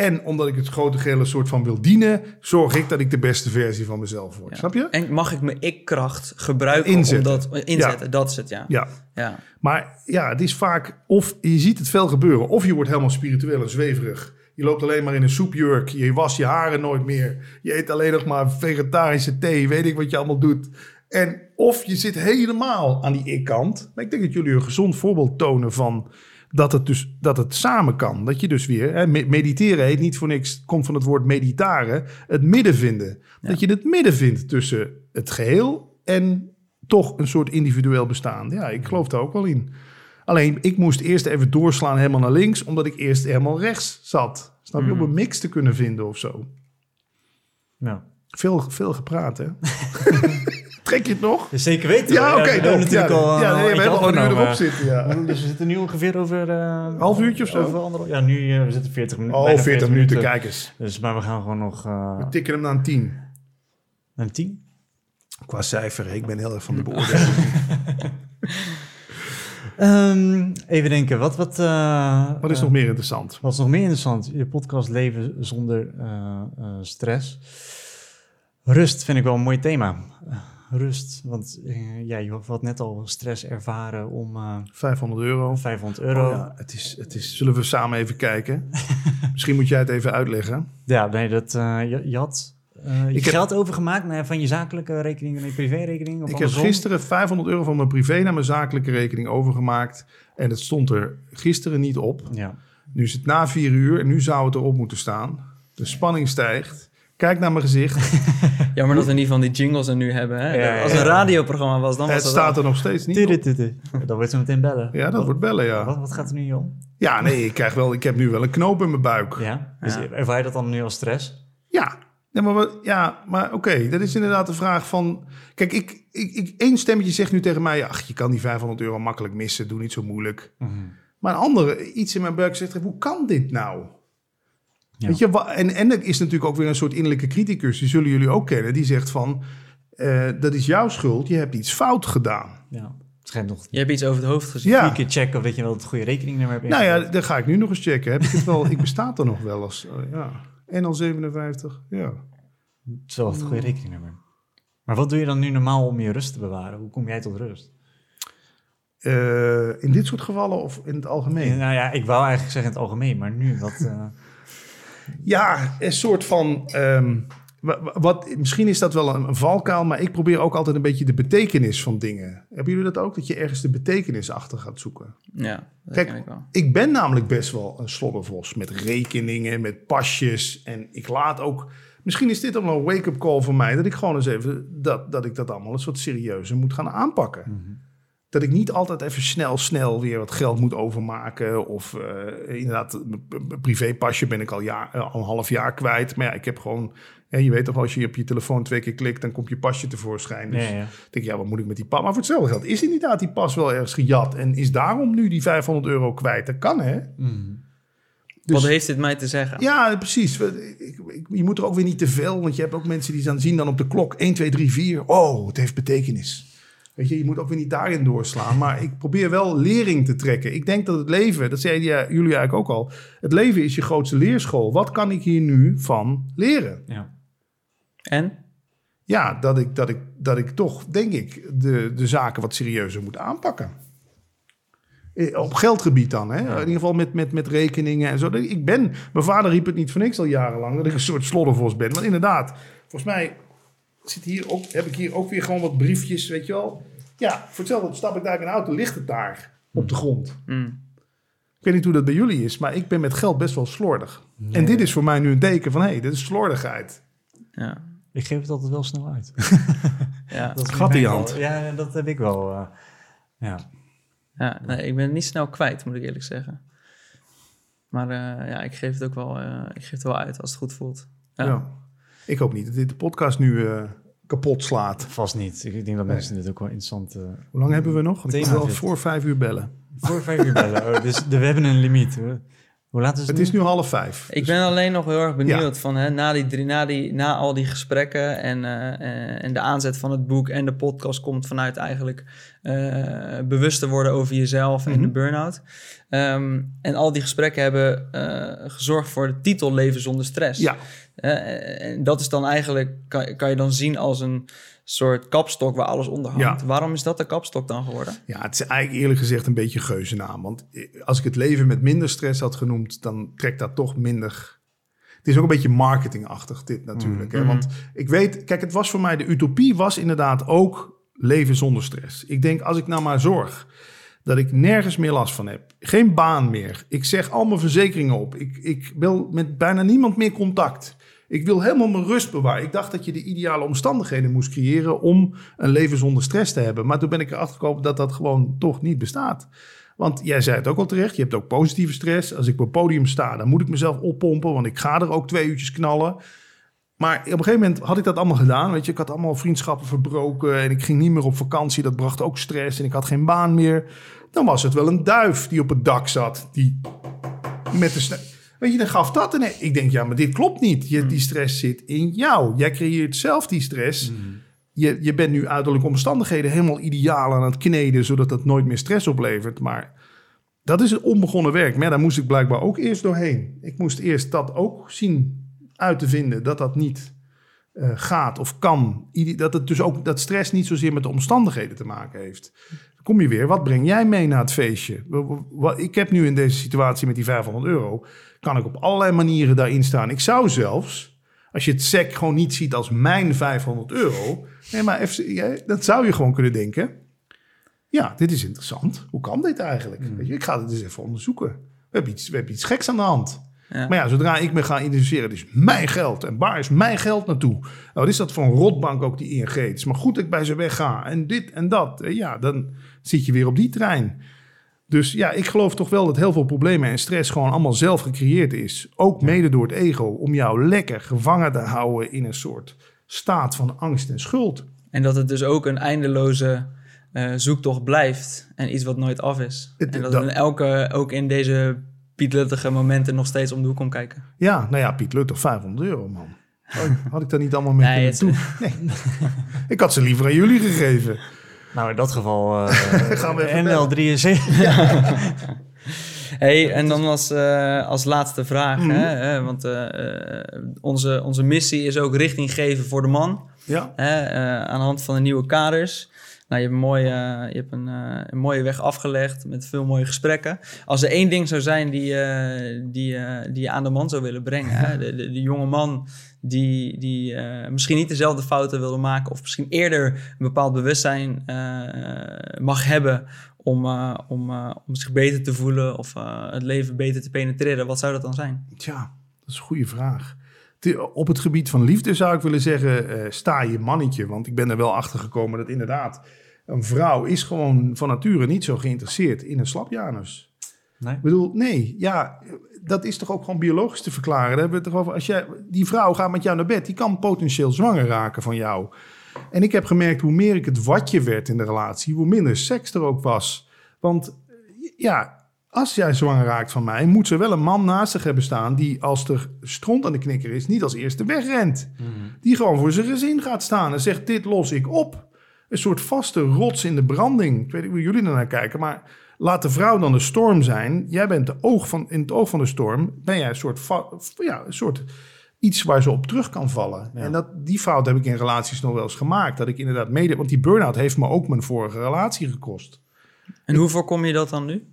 En omdat ik het grote geheel een soort van wil dienen, zorg ik dat ik de beste versie van mezelf word. Ja. Snap je? En mag ik mijn ik-kracht gebruiken Inzetten. om dat inzetten? Dat is het, ja. Ja. ja. Maar ja, het is vaak, of je ziet het veel gebeuren, of je wordt helemaal spiritueel en zweverig. Je loopt alleen maar in een soepjurk, je was je haren nooit meer. Je eet alleen nog maar vegetarische thee, weet ik wat je allemaal doet. En of je zit helemaal aan die ik-kant. Maar ik denk dat jullie een gezond voorbeeld tonen van dat het dus dat het samen kan. Dat je dus weer, hè, me- mediteren heet niet voor niks, komt van het woord meditaren, het midden vinden. Dat je het midden vindt tussen het geheel en toch een soort individueel bestaan. Ja, ik geloof daar ook wel in. Alleen, ik moest eerst even doorslaan helemaal naar links, omdat ik eerst helemaal rechts zat. Snap je? Om een mix te kunnen vinden of zo. Ja. Veel, veel gepraat, hè? Trek je het nog? Zeker weten. Ja, oké. we hebben dan. natuurlijk ja, al... ja, al nee, we hebben al een uur erop zitten. Ja. Dus we zitten nu ongeveer over... eh, Half uurtje of zo? Over anderhalf- ja, nu uh, we zitten 40 minuten. Oh, bijna 40 minuten, kijk eens. Dus, maar we gaan gewoon nog uh, We tikken hem naar een 10. een 10. Qua cijfer, ik ben heel erg van de beoordeling. Um, even denken, wat... Wat, uh, wat is uh, nog meer interessant? Wat is nog meer interessant? Je podcast Leven zonder uh, stress. Rust vind ik wel een mooi thema. Rust, want ja, je had net al stress ervaren om... 500 euro. 500 euro. Oh ja, het is, het is, zullen we samen even kijken? Misschien moet jij het even uitleggen. Ja, nee, dat, je, je had... Uh, je ik geld heb, overgemaakt naar, van je zakelijke rekening naar je privérekening? Of ik andersom? heb gisteren 500 euro van mijn privé naar mijn zakelijke rekening overgemaakt. En het stond er gisteren niet op. Ja. Nu is het na vier uur en nu zou het erop moeten staan. De spanning stijgt. Kijk naar mijn gezicht. Jammer dat we niet van die jingles er nu hebben. Hè? Ja, ja, Als een radioprogramma was, dan was het dat staat er nog steeds niet op. Tudu, Dat wordt zo meteen bellen. Ja, dat wat, wordt bellen, ja. Wat, wat gaat er nu om? Ja, nee, ik, krijg wel, ik heb nu wel een knoop in mijn buik. Ja? Dus Ja. ervaar je dat dan nu als stress? Ja, ja maar, wat- ja, maar oké, dat is inderdaad de vraag van... Kijk, ik, ik, ik, één stemmetje zegt nu tegen mij... Ach, je kan die 500 euro makkelijk missen, doe niet zo moeilijk. Mhm. Maar een andere, iets in mijn buik zegt... Hoe kan dit nou? Ja. Weet je, wa- en, en er is natuurlijk ook weer een soort innerlijke criticus... die zullen jullie ook kennen, die zegt van... eh, dat is jouw schuld, je hebt iets fout gedaan. Ja. Het schijnt nog Je hebt iets over het hoofd gezien. Ja, keer checken of dat je wel het goede rekeningnummer hebt nou ja, dan ga ik nu nog eens checken. Heb ik het wel, ik besta er nog wel eens. Oh, ja. NL57, ja. Het is wel het goede rekeningnummer. Maar wat doe je dan nu normaal om je rust te bewaren? Hoe kom jij tot rust? Eh, in dit soort gevallen of in het algemeen? Nou ja, ik wou eigenlijk zeggen in het algemeen, maar nu wat... Ja, een soort van. ehm, wa- wa- wat, misschien is dat wel een, een valkuil, maar ik probeer ook altijd een beetje de betekenis van dingen. Hebben jullie dat ook? Dat je ergens de betekenis achter gaat zoeken? Ja, dat Kijk, ik wel. Ik ben namelijk best wel een sloddervos met rekeningen, met pasjes. En ik laat ook. Misschien is dit wel een wake-up call voor mij. Dat ik gewoon eens even. Dat, dat ik dat allemaal een soort serieuzer moet gaan aanpakken. Dat ik niet altijd even snel, snel weer wat geld moet overmaken. Of eh, inderdaad, mijn privépasje ben ik al, jaar, eh, al een half jaar kwijt. Maar ja, ik heb gewoon... hè, je weet toch, als je op je telefoon twee keer klikt, dan komt je pasje tevoorschijn. Dus ja, ja. ik denk, ja, wat moet ik met die pas? Maar voor hetzelfde geld is inderdaad die pas wel ergens gejat. En is daarom nu die 500 euro kwijt. Dat kan, hè? Mhm. Dus- Wat heeft dit mij te zeggen? Ja, precies. Je moet er ook weer niet te veel, want je hebt ook mensen die dan zien dan op de klok 1, 2, 3, 4. Oh, het heeft betekenis. Weet je, je moet ook weer niet daarin doorslaan. Maar ik probeer wel lering te trekken. Ik denk dat het leven, dat zeiden ja, jullie eigenlijk ook al. Het leven is je grootste leerschool. Wat kan ik hier nu van leren? ja. En? Ja, dat ik, dat ik, dat ik toch, denk ik, de, de zaken wat serieuzer moet aanpakken. Eh, Op geldgebied dan, hè? in ieder geval met, met, met rekeningen en zo. Ik ben, mijn vader riep het niet voor niks al jarenlang, dat ik een soort sloddervos ben. Want inderdaad, volgens mij zit hier ook, heb ik hier ook weer gewoon wat briefjes, weet je wel. Ja, voor hetzelfde stap ik daar in de auto, ligt het daar op de grond. Mm. Ik weet niet hoe dat bij jullie is, maar ik ben met geld best wel slordig. En dit is voor mij nu een teken van, hé, hey, dit is slordigheid. Ja. Ik geef het altijd wel snel uit. Ja. Dat is Gat in je wel- hand. Ja, dat heb ik wel. eh, ja. ja, nee, ik ben het niet snel kwijt, moet ik eerlijk zeggen. Maar eh, ja, ik geef het ook wel, eh, ik geef het wel uit als het goed voelt. Ja. Ja. Ik hoop niet dat dit de podcast nu eh, kapot slaat. Vast niet. Ik denk dat mensen dit ook wel interessant... eh, Hoe lang hebben we nog? Ik wil voor vijf uur bellen. voor vijf uur bellen. Oh, dus de- we hebben een limiet. Hoe- Hoe laat is het Het is nu half vijf. Ik Dus- ben alleen nog heel erg benieuwd van hè, na, die drie, na, die, na al die gesprekken en, eh, eh, en de aanzet van het boek en de podcast komt vanuit eigenlijk eh, bewust te worden over jezelf en Mhm. de burn-out. Ehm, en al die gesprekken hebben eh, gezorgd voor de titel Leven zonder stress. Ja, en dat is dan eigenlijk, kan, kan je dan zien als een soort kapstok waar alles onder hangt. Ja. Waarom is dat de kapstok dan geworden? ja, het is eigenlijk eerlijk gezegd een beetje geuzennaam. Want als ik het leven met minder stress had genoemd, dan trekt dat toch minder... Het is ook een beetje marketingachtig dit natuurlijk. Hè? Mhm. Want ik weet, kijk, het was voor mij, de utopie was inderdaad ook leven zonder stress. Ik denk, als ik nou maar zorg dat ik nergens meer last van heb. Geen baan meer. Ik zeg al mijn verzekeringen op. Ik, ik wil met bijna niemand meer contact. Ik wil helemaal mijn rust bewaren. Ik dacht dat je de ideale omstandigheden moest creëren om een leven zonder stress te hebben. Maar toen ben ik erachter gekomen dat dat gewoon toch niet bestaat. Want jij zei het ook al terecht, je hebt ook positieve stress. Als ik op het podium sta, dan moet ik mezelf oppompen, want ik ga er ook twee uurtjes knallen. Maar op een gegeven moment had ik dat allemaal gedaan. Weet je, ik had allemaal vriendschappen verbroken en ik ging niet meer op vakantie. Dat bracht ook stress en ik had geen baan meer. Dan was het wel een duif die op het dak zat, die met de Weet je, dan gaf dat. En ik denk, ja, maar dit klopt niet. Je, die stress zit in jou. Jij creëert zelf die stress. Je, je bent nu uiterlijke omstandigheden helemaal ideaal aan het kneden, zodat dat nooit meer stress oplevert. Maar dat is het onbegonnen werk. Maar daar moest ik blijkbaar ook eerst doorheen. Ik moest eerst dat ook zien uit te vinden, dat dat niet uh, gaat of kan. Dat het dus ook dat stress niet zozeer met de omstandigheden te maken heeft. Dan kom je weer, wat breng jij mee naar het feestje? Ik heb nu in deze situatie met die 500 euro, kan ik op allerlei manieren daarin staan. Ik zou zelfs, als je het SEC gewoon niet ziet als mijn 500 euro, nee, maar even, dat zou je gewoon kunnen denken. Ja, dit is interessant. Hoe kan dit eigenlijk? Hmm. Weet je, ik ga het eens even onderzoeken. We hebben iets, we hebben iets geks aan de hand. Maar ja, zodra ik me ga identificeren, is mijn geld. En waar is mijn geld naartoe? Nou, wat is dat voor een rotbank ook, die ING? Het is maar goed dat ik bij ze wegga. En dit en dat. Ja, dan zit je weer op die trein. Dus ja, ik geloof toch wel dat heel veel problemen en stress gewoon allemaal zelf gecreëerd is. Ook mede door het ego. Om jou lekker gevangen te houden in een soort staat van angst en schuld. En dat het dus ook een eindeloze uh, zoektocht blijft. En iets wat nooit af is. en dat, dat elke, ook in deze Piet Luttige momenten nog steeds om de hoek kom kijken. Ja, nou ja, Piet Luttig, 500 euro, man. Had ik daar niet allemaal mee nee, kunnen doen? Nee. ik had ze liever aan jullie gegeven. Nou, in dat geval uh, gaan we NL73. hey, en dan als, uh, als laatste vraag, mm -hmm. hè, want uh, onze, onze missie is ook richting geven voor de man. Ja. aan de hand van de nieuwe kaders. Nou, je hebt, een mooie, je hebt een, uh, een, mooie weg afgelegd met veel mooie gesprekken. Als er één ding zou zijn die, uh, die, uh, die je aan de man zou willen brengen, hè? De, de, de, jonge man die, die misschien niet dezelfde fouten wilde maken, of misschien eerder een bepaald bewustzijn mag hebben om, om, om zich beter te voelen of het leven beter te penetreren, wat zou dat dan zijn? Tja, dat is een goede vraag. Op het gebied van liefde zou ik willen zeggen, sta je mannetje. Want ik ben er wel achter gekomen dat inderdaad een vrouw is gewoon van nature niet zo geïnteresseerd in een slapjanus. Nee. Ik bedoel, nee, ja, dat is toch ook gewoon biologisch te verklaren. Daar hebben we het over. Als jij, die vrouw gaat met jou naar bed, die kan potentieel zwanger raken van jou. En ik heb gemerkt, hoe meer ik het watje werd in de relatie, hoe minder seks er ook was. Want ja, als jij zwanger raakt van mij, moet ze wel een man naast zich hebben staan die als er stront aan de knikker is, niet als eerste wegrent. Mm Die gewoon voor zijn gezin gaat staan en zegt: Dit los ik op een soort vaste rots in de branding. Ik weet niet hoe jullie naar kijken, maar laat de vrouw dan de storm zijn. Jij bent de oog van, in het oog van de storm, ben jij een soort, ja, een soort iets waar ze op terug kan vallen. En dat, die fout heb ik in relaties nog wel eens gemaakt. Dat ik inderdaad mede, want die burn-out heeft me ook mijn vorige relatie gekost. En hoe voorkom je dat dan nu?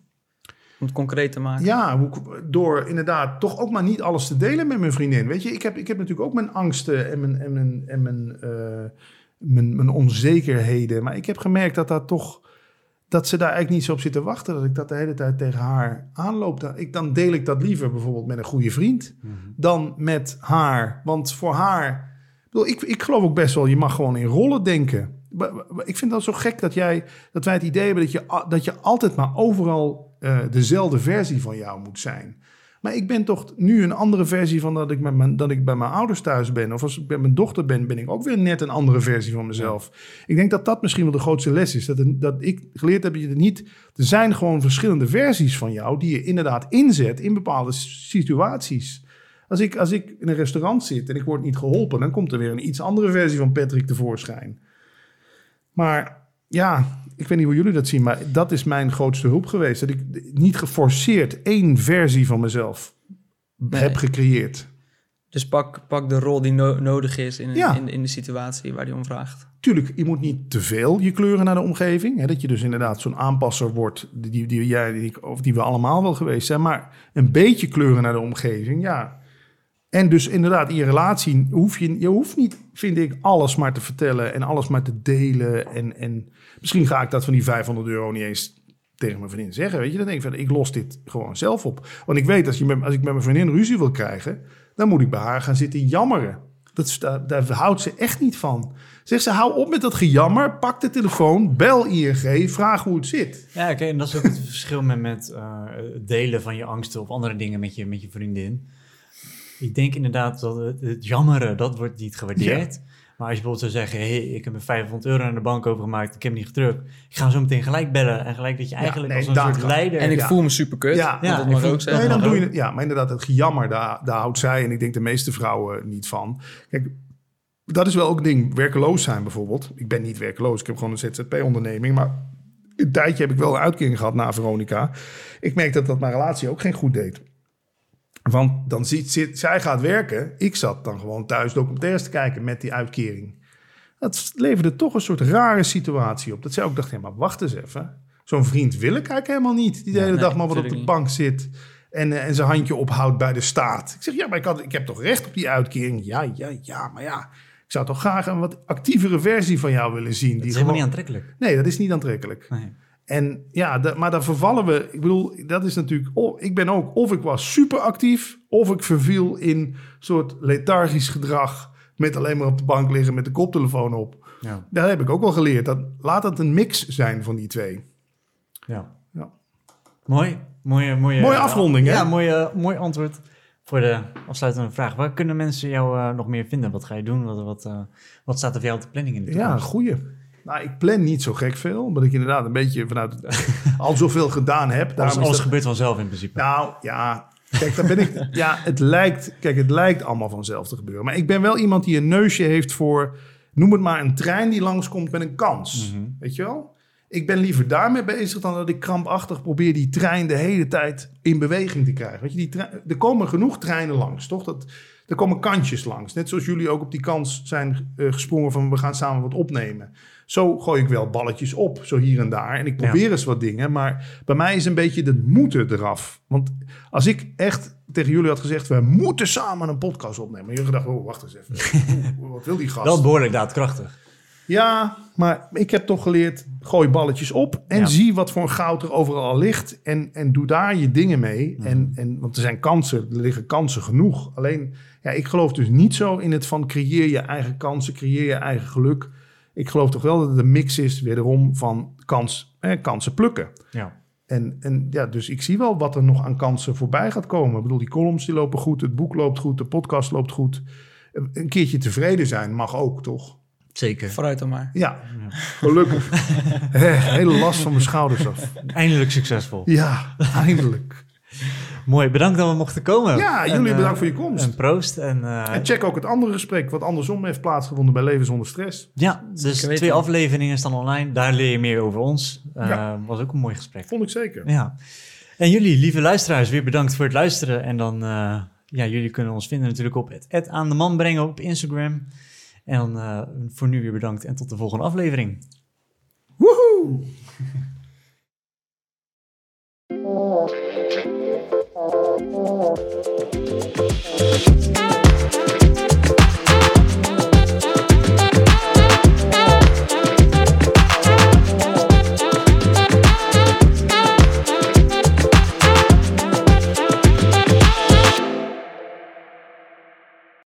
Om het concreet te maken. Ja, door inderdaad toch ook maar niet alles te delen met mijn vriendin. Weet je, ik heb, ik heb natuurlijk ook mijn angsten en mijn, en mijn, en mijn uh, mijn, mijn onzekerheden. Maar ik heb gemerkt dat dat toch dat ze daar eigenlijk niet zo op zitten wachten. Dat ik dat de hele tijd tegen haar aanloop. Ik, dan deel ik dat liever bijvoorbeeld met een goede vriend mhm. dan met haar. Want voor haar. Ik, ik geloof ook best wel, je mag gewoon in rollen denken. Ik vind dat zo gek dat, jij, dat wij het idee hebben dat je, dat je altijd maar overal uh, dezelfde versie van jou moet zijn. Maar ik ben toch nu een andere versie van dat ik, met mijn, dat ik bij mijn ouders thuis ben. Of als ik bij mijn dochter ben, ben ik ook weer net een andere versie van mezelf. Ik denk dat dat misschien wel de grootste les is. Dat, dat ik geleerd heb dat je er niet... Er zijn gewoon verschillende versies van jou die je inderdaad inzet in bepaalde situaties. Als ik, als ik in een restaurant zit en ik word niet geholpen, dan komt er weer een iets andere versie van Patrick tevoorschijn. Maar ja, ik weet niet hoe jullie dat zien, maar dat is mijn grootste hulp geweest. Dat ik niet geforceerd één versie van mezelf heb gecreëerd. Dus pak, pak de rol die nodig is in, in, in, de situatie waar die om vraagt. Tuurlijk, je moet niet te veel je kleuren naar de omgeving. Hè, dat je dus inderdaad zo'n aanpasser wordt, die, die, jij, die, of die we allemaal wel geweest zijn. Maar een beetje kleuren naar de omgeving, ja. En dus inderdaad, in je relatie hoef je, je hoeft niet, vind ik, alles maar te vertellen en alles maar te delen. En, en misschien ga ik dat van die 500 euro niet eens tegen mijn vriendin zeggen. Weet je, dan denk ik van, ik los dit gewoon zelf op. Want ik weet, als, je met, als ik met mijn vriendin ruzie wil krijgen, dan moet ik bij haar gaan zitten jammeren. Dat, daar, houdt ze echt niet van. Zegt ze, hou op met dat gejammer, pak de telefoon, bel ING, vraag hoe het zit. Ja, oké, en dat is ook het verschil met, met eh, delen van je angsten of andere dingen met je, met je vriendin. Ik denk inderdaad dat het, het jammeren, dat wordt niet gewaardeerd. Maar als je bijvoorbeeld zou zeggen, hey, ik heb een 500 euro aan de bank overgemaakt, ik heb hem niet gedrukt. Ik ga zo meteen gelijk bellen en gelijk dat je eigenlijk nee, als een soort leider... En ik Ja. voel me super kut. Ja. Dat ik mag voel- ook zeggen. Nee, dan doe je. Ja, maar inderdaad, het gejammer, daar, daar houdt zij en ik denk de meeste vrouwen niet van. Kijk, dat is wel ook een ding. Werkeloos zijn bijvoorbeeld. Ik ben niet werkeloos, ik heb gewoon een ZZP-onderneming. Maar een tijdje heb ik wel een uitkering gehad na Veronica. Ik merk dat dat mijn relatie ook geen goed deed. Want dan ziet, zit, zij gaat werken. Ik zat dan gewoon thuis documentaires te kijken met die uitkering. Dat leverde toch een soort rare situatie op. Dat zij ook dacht, ja, maar wacht eens even. Zo'n vriend wil ik eigenlijk helemaal niet. Die de hele nee, dag maar wat op de bank zit. En, eh, en zijn handje ophoudt bij de staart. Ik zeg, ja, maar ik, had, ik heb toch recht op die uitkering? Ja, ja, ja, maar ja. Ik zou toch graag een wat actievere versie van jou willen zien. Dat Die is helemaal gewoon- niet aantrekkelijk. Nee, dat is niet aantrekkelijk. Nee. En ja, maar dan vervallen we. Ik bedoel, dat is natuurlijk. Oh, ik ben ook. Of ik was super actief. Of ik verviel in soort lethargisch gedrag. Met alleen maar op de bank liggen met de koptelefoon op. Ja. Daar heb ik ook wel geleerd. Dat, laat het een mix zijn van die twee. Ja. Ja. Mooi. Mooie, mooie, Mooie afronding, hè? Ja, mooi, mooi antwoord voor de afsluitende vraag. Waar kunnen mensen jou eh, nog meer vinden? Wat ga je doen? Wat, wat, eh, wat staat er voor jou op de planning in de Ja, toekomst? goeie. Nou, ik plan niet zo gek veel. Omdat ik inderdaad een beetje vanuit al zoveel gedaan heb. alles, alles dat- gebeurt vanzelf in principe. Nou ja, kijk, daar ben ik. Ja, het lijkt, kijk, het lijkt allemaal vanzelf te gebeuren. Maar ik ben wel iemand die een neusje heeft voor, noem het maar, een trein die langskomt met een kans. Mhm. Weet je wel? Ik ben liever daarmee bezig dan dat ik krampachtig probeer die trein de hele tijd in beweging te krijgen. Weet je, die trein, er komen genoeg treinen langs, toch? Dat, er komen kantjes langs. Net zoals jullie ook op die kans zijn eh, gesprongen van we gaan samen wat opnemen. Zo gooi ik wel balletjes op, zo hier en daar. En ik probeer eens wat dingen. Maar bij mij is een beetje de moeten eraf. Want als ik echt tegen jullie had gezegd... we moeten samen een podcast opnemen. En jullie gedacht, oh, wacht eens even. Wat wil die gast? Wel behoorlijk daadkrachtig. Ja, maar ik heb toch geleerd, gooi balletjes op en Ja. zie wat voor goud er overal ligt. En, en doe daar je dingen mee. Mhm. En, en, want er zijn kansen, er liggen kansen genoeg. Alleen, ja, ik geloof dus niet zo in het van creëer je eigen kansen, creëer je eigen geluk. Ik geloof toch wel dat het een mix is, wederom, van kans, eh, kansen plukken. Ja. En, en ja, dus ik zie wel wat er nog aan kansen voorbij gaat komen. Ik bedoel, die columns die lopen goed, het boek loopt goed, de podcast loopt goed. Een een keertje tevreden zijn mag ook, toch? Zeker. Vooruit dan maar. Ja, gelukkig. Eh, Hele last van mijn schouders af. Eindelijk succesvol. Ja, eindelijk. Mooi, bedankt dat we mochten komen. Ja, En, jullie eh, bedankt voor je komst. En proost. En, eh, En check ook het andere gesprek wat andersom heeft plaatsgevonden bij Leven zonder stress. ja, dus twee afleveringen staan online. Daar leer je meer over ons. Eh, Ja. Was ook een mooi gesprek. Vond ik zeker. Ja. En jullie, lieve luisteraars, weer bedankt voor het luisteren. En dan, eh, ja, jullie kunnen ons vinden natuurlijk op het, het aan de man brengen op Instagram. En dan eh, voor nu weer bedankt en tot de volgende aflevering. Woehoe! You.